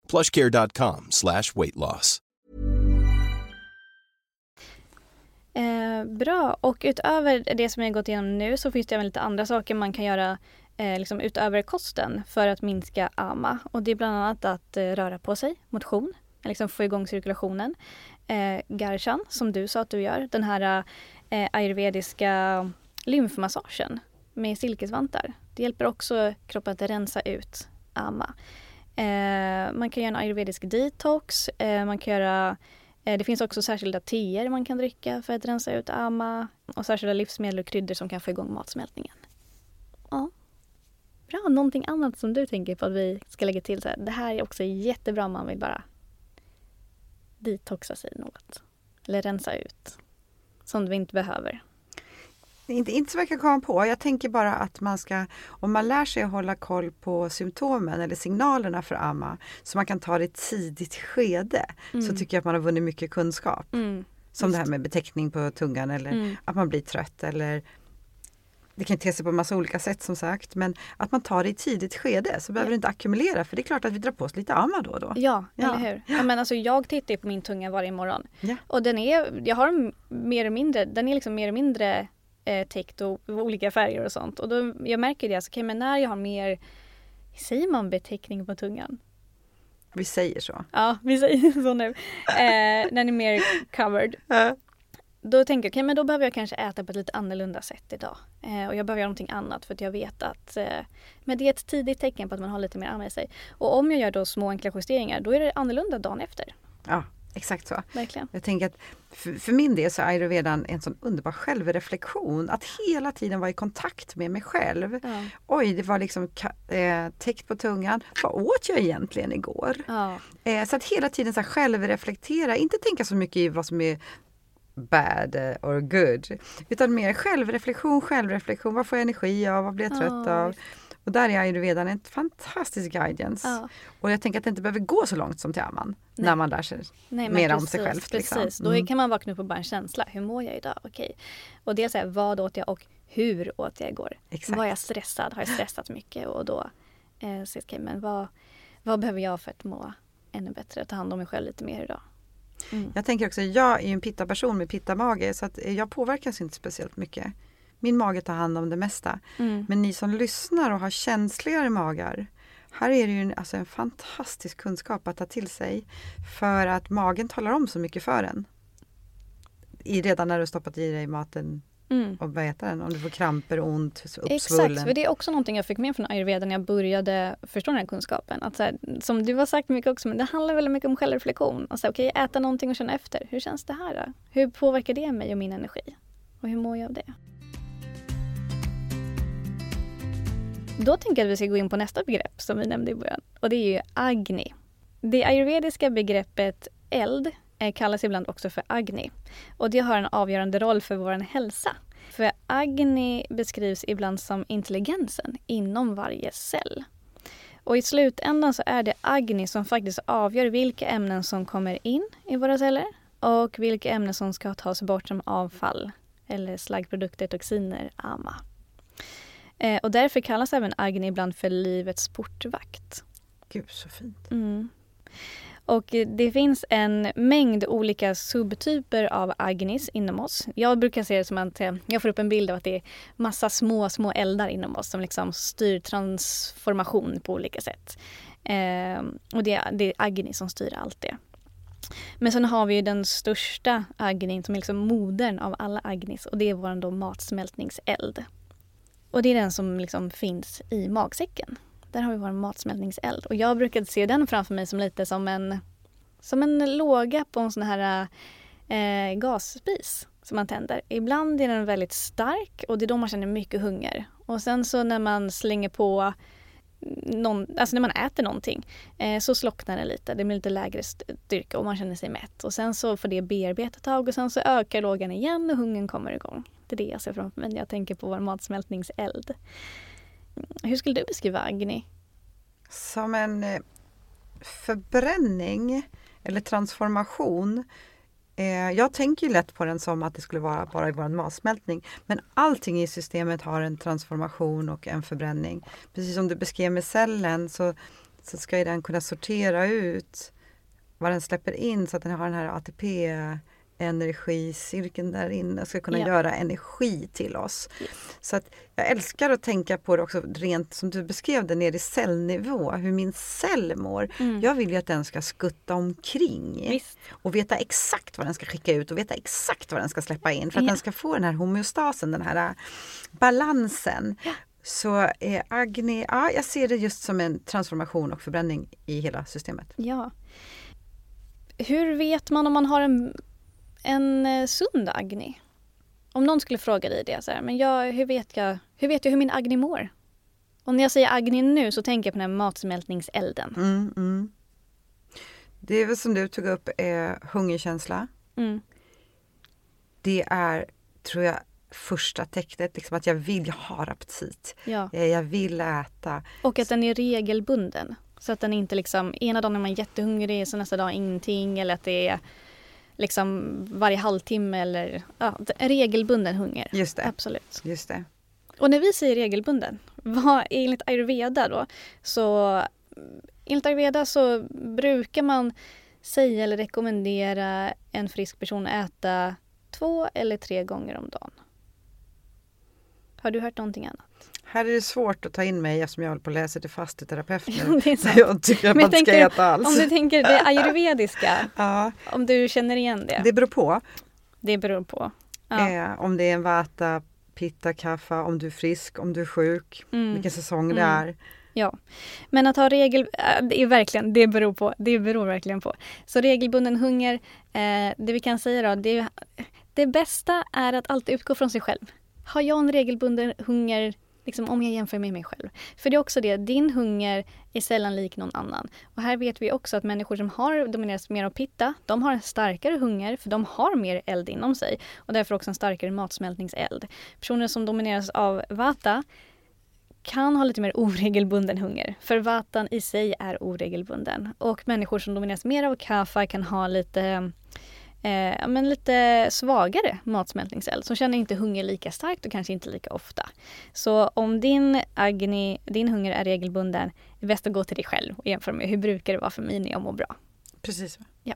plushcare.com slash weight loss. Eh, bra, och utöver det som jag gått igenom nu så finns det även lite andra saker man kan göra eh, liksom utöver kosten för att minska AMA. Och det är bland annat att eh, röra på sig, motion, liksom få igång cirkulationen. Eh, Garshan, som du sa att du gör, den här eh, ayurvediska lymfmassagen med silkesvantar. Det hjälper också kroppen att rensa ut AMA. Eh, man kan göra en ayurvedisk detox, eh, man kan göra Eh, Det finns också särskilda teer man kan dricka för att rensa ut amma och särskilda livsmedel och kryddor som kan få igång matsmältningen. Ja. Bra, någonting annat som du tänker på att vi ska lägga till? Så här, det här är också jättebra om man vill bara detoxa sig något. Eller rensa ut. Sånt vi inte behöver. Inte, inte så mycket att komma på. Jag tänker bara att man ska, om man lär sig att hålla koll på symptomen eller signalerna för AMA, så man kan ta det i ett tidigt skede, så tycker jag att man har vunnit mycket kunskap. Mm. Som det här med beteckning på tungan eller Mm. att man blir trött eller det kan te sig på massa olika sätt som sagt, men att man tar det i tidigt skede så behöver Ja. det inte ackumulera för det är klart att vi drar på oss lite AMA då och då. Ja, Ja. eller hur? Ja, men alltså, jag tittar på min tunga varje morgon. Ja. Och den är, jag har mer eller mindre, den är liksom mer eller mindre eh, täckt och olika färger och sånt. Och då, jag märker det, alltså, okay, men när jag har mer, säger man beteckning på tungan? Vi säger så. Ja, vi säger så nu. Eh, den är mer covered. Då tänker jag, okej men då behöver jag kanske äta på ett lite annorlunda sätt idag. Eh, och jag behöver göra någonting annat för att jag vet att eh, men det är ett tidigt tecken på att man har lite mer i sig. Och om jag gör då små enkla justeringar, då är det annorlunda dagen efter. Ja, exakt så. Verkligen. Jag tänker att för, för min del så är ayurvedan en sån underbar självreflektion. Att hela tiden vara i kontakt med mig själv. Ja. Oj, det var liksom eh, täckt på tungan. Vad åt jag egentligen igår? Ja. Eh, så att hela tiden så här självreflektera, inte tänka så mycket i vad som är bad eh, or good. Utan mer självreflektion, självreflektion. Vad får jag energi av? Vad blir jag trött Ja, av? Och där är ayurvedan en fantastisk guidance. Ja. Och jag tänker att det inte behöver gå så långt som till amman. När man lär sig Nej, men mera om precis, sig själv. Precis, Liksom. då Mm. kan man vakna upp och bara en känsla. Hur mår jag idag? Okej. Och dels är vad åt jag och hur åt jag igår? Exakt. Var jag stressad? Har jag stressat mycket? Och då eh, okej, men vad, vad behöver jag för att må ännu bättre? Ta hand om mig själv lite mer idag. Mm. Jag tänker också, jag är ju en pitta-person med pitta-mage så att jag påverkas inte speciellt mycket. Min mage tar hand om det mesta. Mm. Men ni som lyssnar och har känsligare magar, här är det ju en, alltså en fantastisk kunskap att ta till sig. För att magen talar om så mycket för en. I, redan när du stoppat i dig maten Mm. och heter den? Om du får kramper, ont, uppsvullen. Exakt, för det är också någonting jag fick med från ayurveda när jag började förstå den här kunskapen. Att så här, som du har sagt mycket också, men det handlar väldigt mycket om självreflektion. Okej, äta någonting och känna efter. Hur känns det här då? Hur påverkar det mig och min energi? Och hur mår jag av det? Då tänker jag att vi ska gå in på nästa begrepp som vi nämnde i början. Och det är ju agni. Det ayurvediska begreppet eld eh, kallas ibland också för agni. Och det har en avgörande roll för vår hälsa. För agni beskrivs ibland som intelligensen inom varje cell. Och i slutändan så är det agni som faktiskt avgör vilka ämnen som kommer in i våra celler och vilka ämnen som ska tas bort som avfall eller slaggprodukter, toxiner, ama. Eh, och därför kallas även agni ibland för livets portvakt. Gud så fint. Mm. Och eh, det finns en mängd olika subtyper av agnis inom oss. Jag brukar se det som att eh, jag får upp en bild av att det är massa små, små eldar inom oss som liksom styr transformation på olika sätt. Eh, och det, är- det är agni som styr allt det. Men sen har vi ju den största agnin som är liksom modern av alla agnis och det är vår matsmältningseld. Och det är den som liksom finns i magsäcken. Där har vi vår matsmältningseld. Och jag brukade se den framför mig som lite som en, som en låga på en sån här eh, gasspis som man tänder. Ibland är den väldigt stark och det är då man känner mycket hunger. Och sen så när man slänger på någon, alltså när man äter någonting eh, så slocknar det lite. Det blir lite lägre styrka och man känner sig mätt. Och sen så får det bearbeta ett tag och sen så ökar lågan igen och hungern kommer igång. Det är det jag ser framför mig när jag tänker på vår matsmältningseld. Mm, hur skulle du beskriva Agni? Som en eh, förbränning eller transformation. Eh, jag tänker ju lätt på den som att det skulle vara bara i vår matsmältning. Men allting i systemet har en transformation och en förbränning. Precis som du beskrev med cellen så, så ska ju den kunna sortera ut vad den släpper in så att den har den här ATP energicirkeln där inne ska kunna Ja. göra energi till oss. Så att jag älskar att tänka på det också rent som du beskrev det ner i cellnivå, hur min cell mår. Jag vill ju att den ska skutta omkring Visst. och veta exakt vad den ska skicka ut och veta exakt vad den ska släppa in för att Ja. den ska få den här homeostasen, den här äh, balansen. Så eh, Agni, ja, jag ser det just som en transformation och förbränning i hela systemet. Ja. Hur vet man om man har en, en eh, sund Agni? Om någon skulle fråga dig det, så här, men jag, hur, vet jag, hur vet jag hur min Agni mår? Och när jag säger Agni nu så tänker jag på den här matsmältningselden. Mm, mm. Det är väl som du tog upp, eh, hungerkänsla. Mm. Det är, tror jag, första tecknet, liksom att jag vill, jag har aptit. Ja. Eh, Jag vill äta. Och att den är regelbunden. Så att den inte liksom, ena dagen är man jättehungrig så nästa dag ingenting eller att det är liksom varje halvtimme eller ja, en regelbunden hunger. Just det. Absolut. Just det. Och när vi säger regelbunden, vad, enligt ayurveda då, så enligt ayurveda så brukar man säga eller rekommendera en frisk person att äta två eller tre gånger om dagen. Har du hört någonting annat? Här är det svårt att ta in mig eftersom jag håller på att läsa till fasteterapeut nu. det är sant. jag tycker att man inte ska äta alls. Om du tänker det ayurvediska, Ja, om du känner igen det. det beror på. Det beror på. Ja. Eh, om det är en vata, pitta, kaffa, om du är frisk, om du är sjuk, Mm. vilken säsong det Mm. är. Ja, men att ha regel... äh, Det är verkligen, det beror på. Det beror verkligen på. Så regelbunden hunger, eh, det vi kan säga då, det, det bästa är att alltid utgå från sig själv. Har jag en regelbunden hunger, liksom om jag jämför med mig själv? För det är också det, din hunger är sällan lik någon annan. Och här vet vi också att människor som har dominerats mer av pitta, de har en starkare hunger för de har mer eld inom sig och därför också en starkare matsmältningseld. Personer som domineras av vata kan ha lite mer oregelbunden hunger. För vatan i sig är oregelbunden. Och människor som domineras mer av kaffa kan ha lite eh, men lite svagare matsmältningseld som känner inte hunger lika starkt och kanske inte lika ofta. Så om din agni, din hunger är regelbunden, är det bäst att gå till dig själv och jämföra med hur brukar det vara för mig när jag mår bra. Precis. Ja.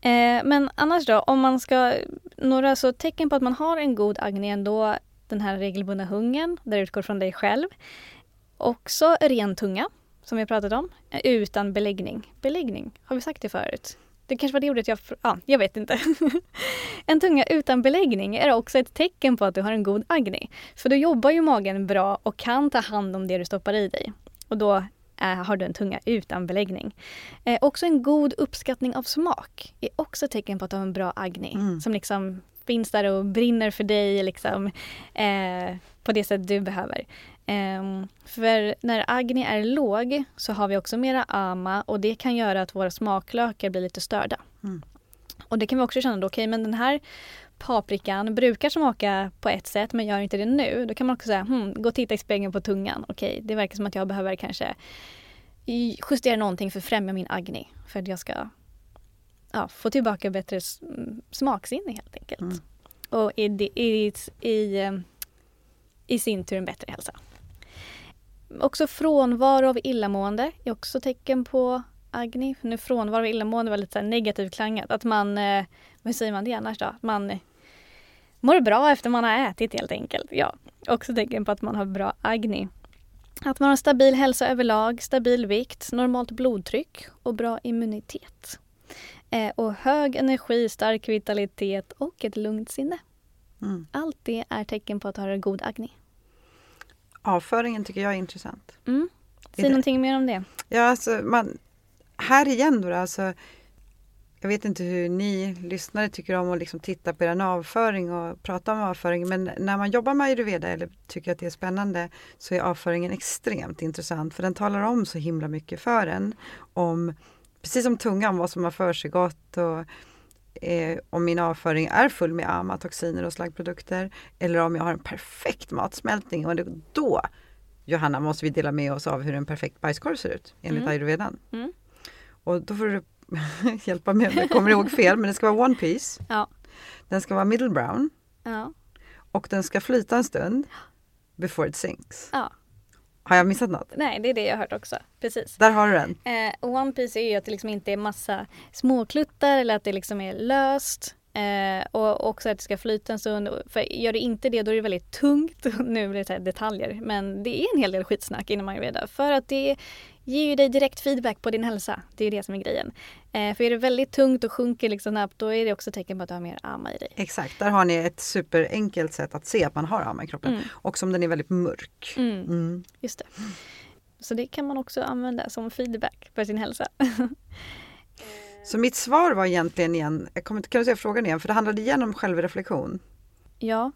Eh, men annars då, om man ska, några så tecken på att man har en god agni ändå, den här regelbundna hungern, där du utgår från dig själv. Också ren tunga, som vi har pratat om, utan beläggning. Beläggning, har vi sagt det förut? Det kanske var det ordet jag... Ja, jag vet inte. en tunga utan beläggning är också ett tecken på att du har en god agni. För då jobbar ju magen bra och kan ta hand om det du stoppar i dig. Och då är, har du en tunga utan beläggning. Eh, också en god uppskattning av smak är också ett tecken på att du har en bra agni. Mm. Som liksom finns där och brinner för dig liksom, eh, på det sätt du behöver. Um, för när Agni är låg så har vi också mera ama och det kan göra att våra smaklökar blir lite störda. Mm. Och det kan vi också känna då, okej okay, men den här paprikan brukar smaka på ett sätt men gör inte det nu. Då kan man också säga, hmm, gå och titta i spegeln på tungan. Okej, okay, det verkar som att jag behöver kanske justera någonting för att främja min Agni. För att jag ska ja, få tillbaka bättre smaksinne helt enkelt. Mm. Och i, i, i, eh, i sin tur en bättre hälsa. Också frånvaro av illamående är också tecken på Agni. Nu frånvaro av illamående var lite negativt klangat. Att man, eh, vad säger man det annars då? Man mår bra efter man har ätit helt enkelt. Ja, också tecken på att man har bra Agni. Att man har stabil hälsa överlag, stabil vikt, normalt blodtryck och bra immunitet. Eh, och hög energi, stark vitalitet och ett lugnt sinne. Mm. Allt det är tecken på att ha en god Agni. Avföringen tycker jag är intressant. Mm. Säg någonting mer om det. Ja, alltså man, här igen då, alltså, jag vet inte hur ni lyssnare tycker om att liksom titta på er avföring och prata om avföring men när man jobbar med ayurveda eller tycker att det är spännande så är avföringen extremt intressant för den talar om så himla mycket för en. Om, precis som tungan, vad som har försiggått och eh, om min avföring är full med ama, toxiner och slaggprodukter eller om jag har en perfekt matsmältning och då Johanna måste vi dela med oss av hur en perfekt bajskorv ser ut enligt mm. ayurvedan. Mm. Och då får du hjälpa mig om jag kommer ihåg fel men det ska vara one piece. Ja. Den ska vara middle brown. Ja. Och den ska flyta en stund before it sinks. Ja. Har jag missat något? Nej, det är det jag har hört också. Precis. Där har du den. Eh, One Piece är ju att det liksom inte är massa småkluttar eller att det liksom är löst. Eh, och också att det ska flyta en stund. För gör det inte det då är det väldigt tungt. nu blir det detaljer. Men det är en hel del skitsnack inom ayurveda. För att det ger ju dig direkt feedback på din hälsa. Det är det som är grejen. Eh, för är det väldigt tungt och sjunker liksom snabbt då är det också tecken på att du har mer ama i dig. Exakt, där har ni ett superenkelt sätt att se att man har ama i kroppen. Mm. Och som den är väldigt mörk. Mm. Mm. Just det. Så det kan man också använda som feedback för sin hälsa. Så mitt svar var egentligen igen, jag kommer inte kunna säga frågan igen, för det handlade igen om självreflektion. Ja.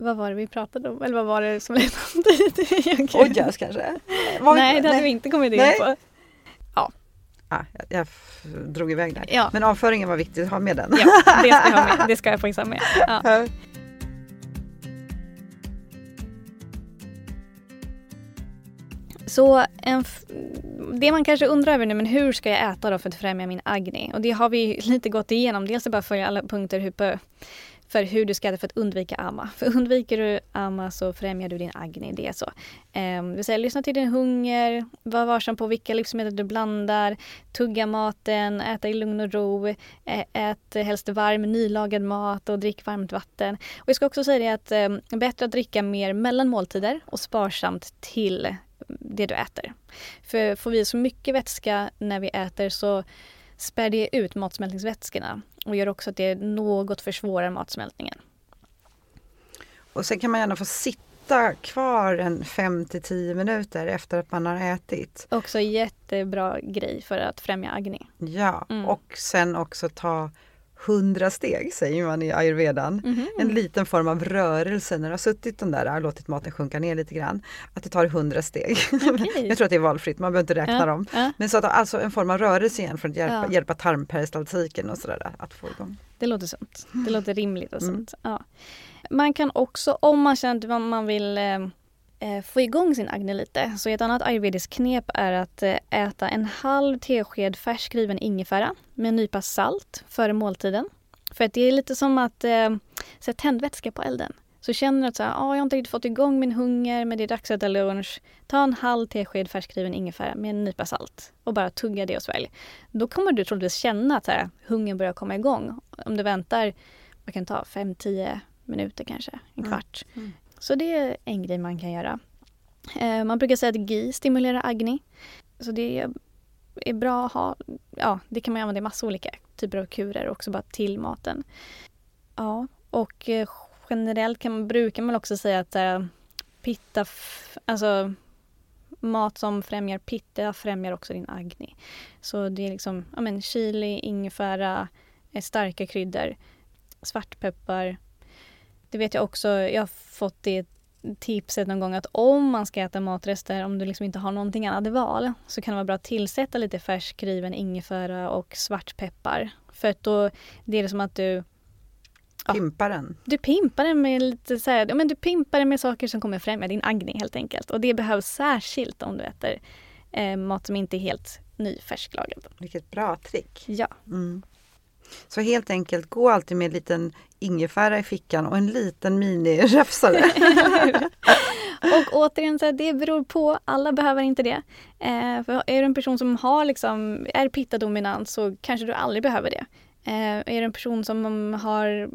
Vad var det vi pratade om? Eller vad var det som ledde dit? Ojas kanske? Var nej, det hade vi inte kommit in på. Ja. Ah, jag, jag drog iväg där. Ja. Men avföringen var viktigt att ha med den. Ja, det ska jag, ha med. Det ska jag med. Ja. Så det man kanske undrar över nu, men hur ska jag äta då för att främja min agni? Och det har vi lite gått igenom. Dels att bara följa alla punkter hur, för hur du ska äta för att undvika amma. För undviker du amma så främjar du din agni. Det är så. Ehm, um, vill säga, lyssna till din hunger, var varsam på vilka livsmedel du blandar, tugga maten, äta i lugn och ro, ät helst varm nylagad mat och drick varmt vatten. Och jag ska också säga det att um, bättre att dricka mer mellan måltider och sparsamt till det du äter. För får vi så mycket vätska när vi äter så spär det ut matsmältningsvätskorna och gör också att det något försvårar matsmältningen. Och sen kan man gärna få sitta kvar en 5 till 10 minuter efter att man har ätit. Också jättebra grej för att främja agni. Ja, mm. och sen också ta 100 steg säger man i ayurvedan. Mm -hmm. En liten form av rörelse när du har suttit den där och låtit maten sjunka ner lite grann. Att det tar 100 steg. Okay. jag tror att det är valfritt, man behöver inte räkna ja, dem. Ja. Men så att alltså en form av rörelse igen för att hjälpa, ja. hjälpa tarmperistaltiken och sådär att få igång. Det låter sunt. Det låter rimligt och mm. sånt. Ja. Man kan också, om man känner att man vill eh, få igång sin Agni lite. Så ett annat ayurvediskt knep är att eh, äta en halv tesked färskriven ingefära med en nypa salt före måltiden. För att det är lite som att eh, sätta tändvätska på elden. Så känner du att så här, ah, jag har inte riktigt fått igång min hunger men det är dags att äta lunch. Ta en halv tesked färskriven ingefära med en nypa salt och bara tugga det och svälj. Då kommer du troligtvis känna att här, hungern börjar komma igång. Om du väntar, vad kan ta, 5-10 minuter kanske, en Mm. kvart. Mm. Så det är en grej man kan göra. Eh, man brukar säga att GI stimulerar Agni. Så det är bra att ha, ja det kan man använda i massa olika typer av kurer också bara till maten. Ja, och eh, generellt kan man, brukar man också säga att eh, pitta, alltså mat som främjar pitta främjar också din agni. Så det är liksom ja, men chili, ingefära, eh, starka kryddor, svartpeppar. Det vet jag också, jag har fått det tipset någon gång att om man ska äta matrester, om du liksom inte har någonting annat val, så kan det vara bra att tillsätta lite färskriven ingefära och svartpeppar. För att då, det är det som att du Ja. Pimparen. du pimpar den med lite så här, ja, men du pimpar den med saker som kommer främja din agni helt enkelt. Och det behövs särskilt om du äter eh, mat som inte är helt ny färsklagad. Vilket bra trick. Ja, Mm. Så helt enkelt, gå alltid med en liten ingefära i fickan och en liten miniräfsare. och återigen, så här, det beror på. Alla behöver inte det. Eh, för är du en person som har liksom, är pitta-dominant så kanske du aldrig behöver det. Eh, är du en person som har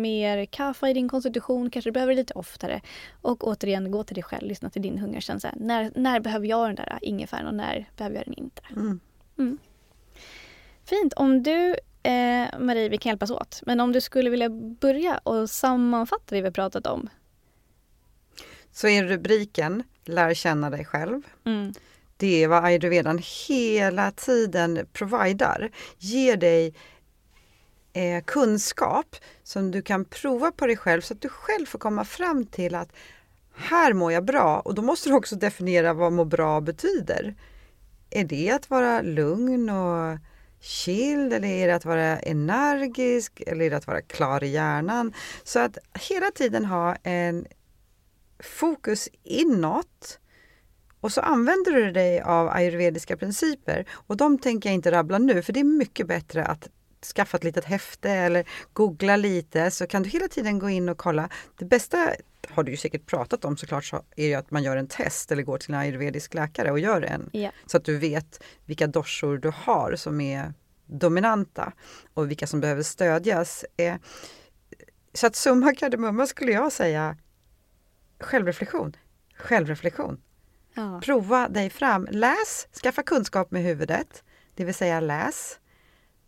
mer kaffe i din konstitution kanske du behöver lite oftare. Och återigen, gå till dig själv, lyssna till din hungerkänsla. När, när behöver jag den där ingefäran och när behöver jag den inte? Mm. Fint. Om du, eh, Marie, vi kan hjälpas åt. Men om du skulle vilja börja och sammanfatta det vi pratat om. Så är rubriken Lär känna dig själv. Mm. Det är vad ayurvedan hela tiden providar. Ger dig eh, kunskap som du kan prova på dig själv så att du själv får komma fram till att här mår jag bra och då måste du också definiera vad må bra betyder. Är det att vara lugn och chill eller är det att vara energisk eller är det att vara klar i hjärnan? Så att hela tiden ha en fokus inåt och så använder du dig av ayurvediska principer och de tänker jag inte rabbla nu för det är mycket bättre att skaffa ett litet häfte eller googla lite så kan du hela tiden gå in och kolla. Det bästa har du ju säkert pratat om såklart så är ju att man gör en test eller går till en ayurvedisk läkare och gör en Ja. så att du vet vilka doshor du har som är dominanta och vilka som behöver stödjas. Eh, Så att summa kardemumma skulle jag säga självreflektion. Självreflektion. Ja. Prova dig fram. Läs, skaffa kunskap med huvudet, det vill säga läs.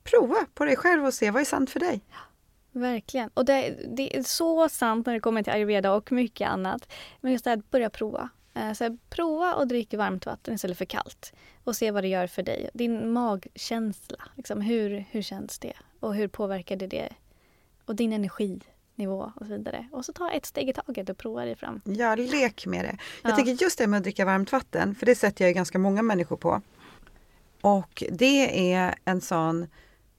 Prova på dig själv och se vad är sant för dig. Verkligen. Och det, det är så sant när det kommer till ayurveda och mycket annat. Men just det här att börja prova. Eh, Så här, prova och dricka varmt vatten istället för kallt. Och se vad det gör för dig. Din magkänsla. Liksom, hur, hur känns det? Och hur påverkar det det? Och din energinivå och så vidare. Och så ta ett steg i taget och prova dig fram. Ja, lek med det. Jag Ja. tänker just det med att dricka varmt vatten, för det sätter jag ju ganska många människor på. Och det är en sån,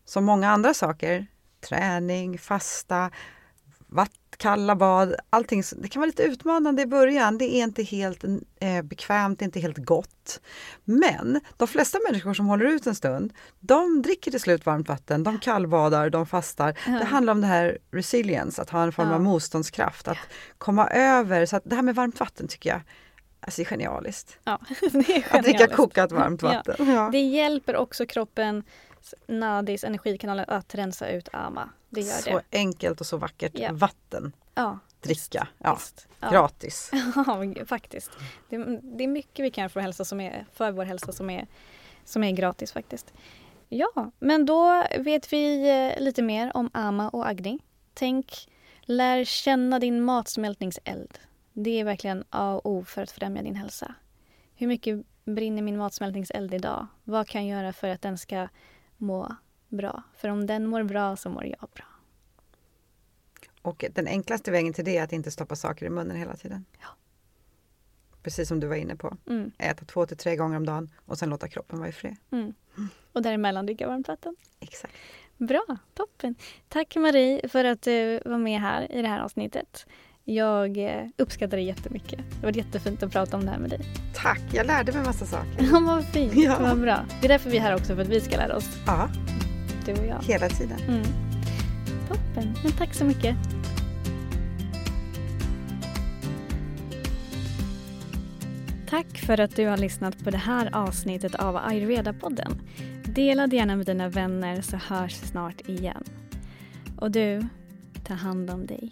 som många andra saker, träning, fasta, vatt, kalla bad, allting. Det kan vara lite utmanande i början. Det är inte helt eh, bekvämt, det är inte helt gott. Men de flesta människor som håller ut en stund, de dricker till slut varmt vatten, de kallbadar, de fastar. Ja. Det handlar om det här resilience, att ha en form Ja. av motståndskraft, att komma över. Så det här med varmt vatten tycker jag alltså, är genialiskt. Ja, det är Att dricka genialiskt. kokat varmt Ja. vatten. Ja. Det hjälper också kroppen, nadis, energikanaler att rensa ut ama. Det gör Så det. enkelt och så vackert. Ja. Vatten, Ja, dricka, ja. visst. Gratis. Ja, faktiskt. Det, det är mycket vi kan göra för, hälsa som är, för vår hälsa som är, som är gratis faktiskt. Ja, men då vet vi eh, lite mer om ama och agni. Tänk, lär känna din matsmältningseld. Det är verkligen A och O för att främja din hälsa. Hur mycket brinner min matsmältningseld idag? Vad kan jag göra för att den ska må bra? För om den mår bra så mår jag bra. Och den enklaste vägen till det är att inte stoppa saker i munnen hela tiden. Ja. Precis som du var inne på. Mm, Äta två till tre gånger om dagen och sen låta kroppen vara i fred. mm. Och däremellan dricka varmt vatten. Exakt. Bra, toppen. Tack Marie för att du var med här i det här avsnittet. Jag eh, uppskattar det jättemycket. Det var jättefint att prata om det här med dig. Tack, jag lärde mig massa saker. Ja, vad fint. Ja. Vad bra. Det är därför vi är här också, för att vi ska lära oss. Ja, Du och jag. hela tiden. Mm. Toppen. Men tack så mycket. Tack för att du har lyssnat på det här avsnittet av Ayurveda-podden. Dela det gärna med dina vänner så hörs snart igen. Och du, ta hand om dig.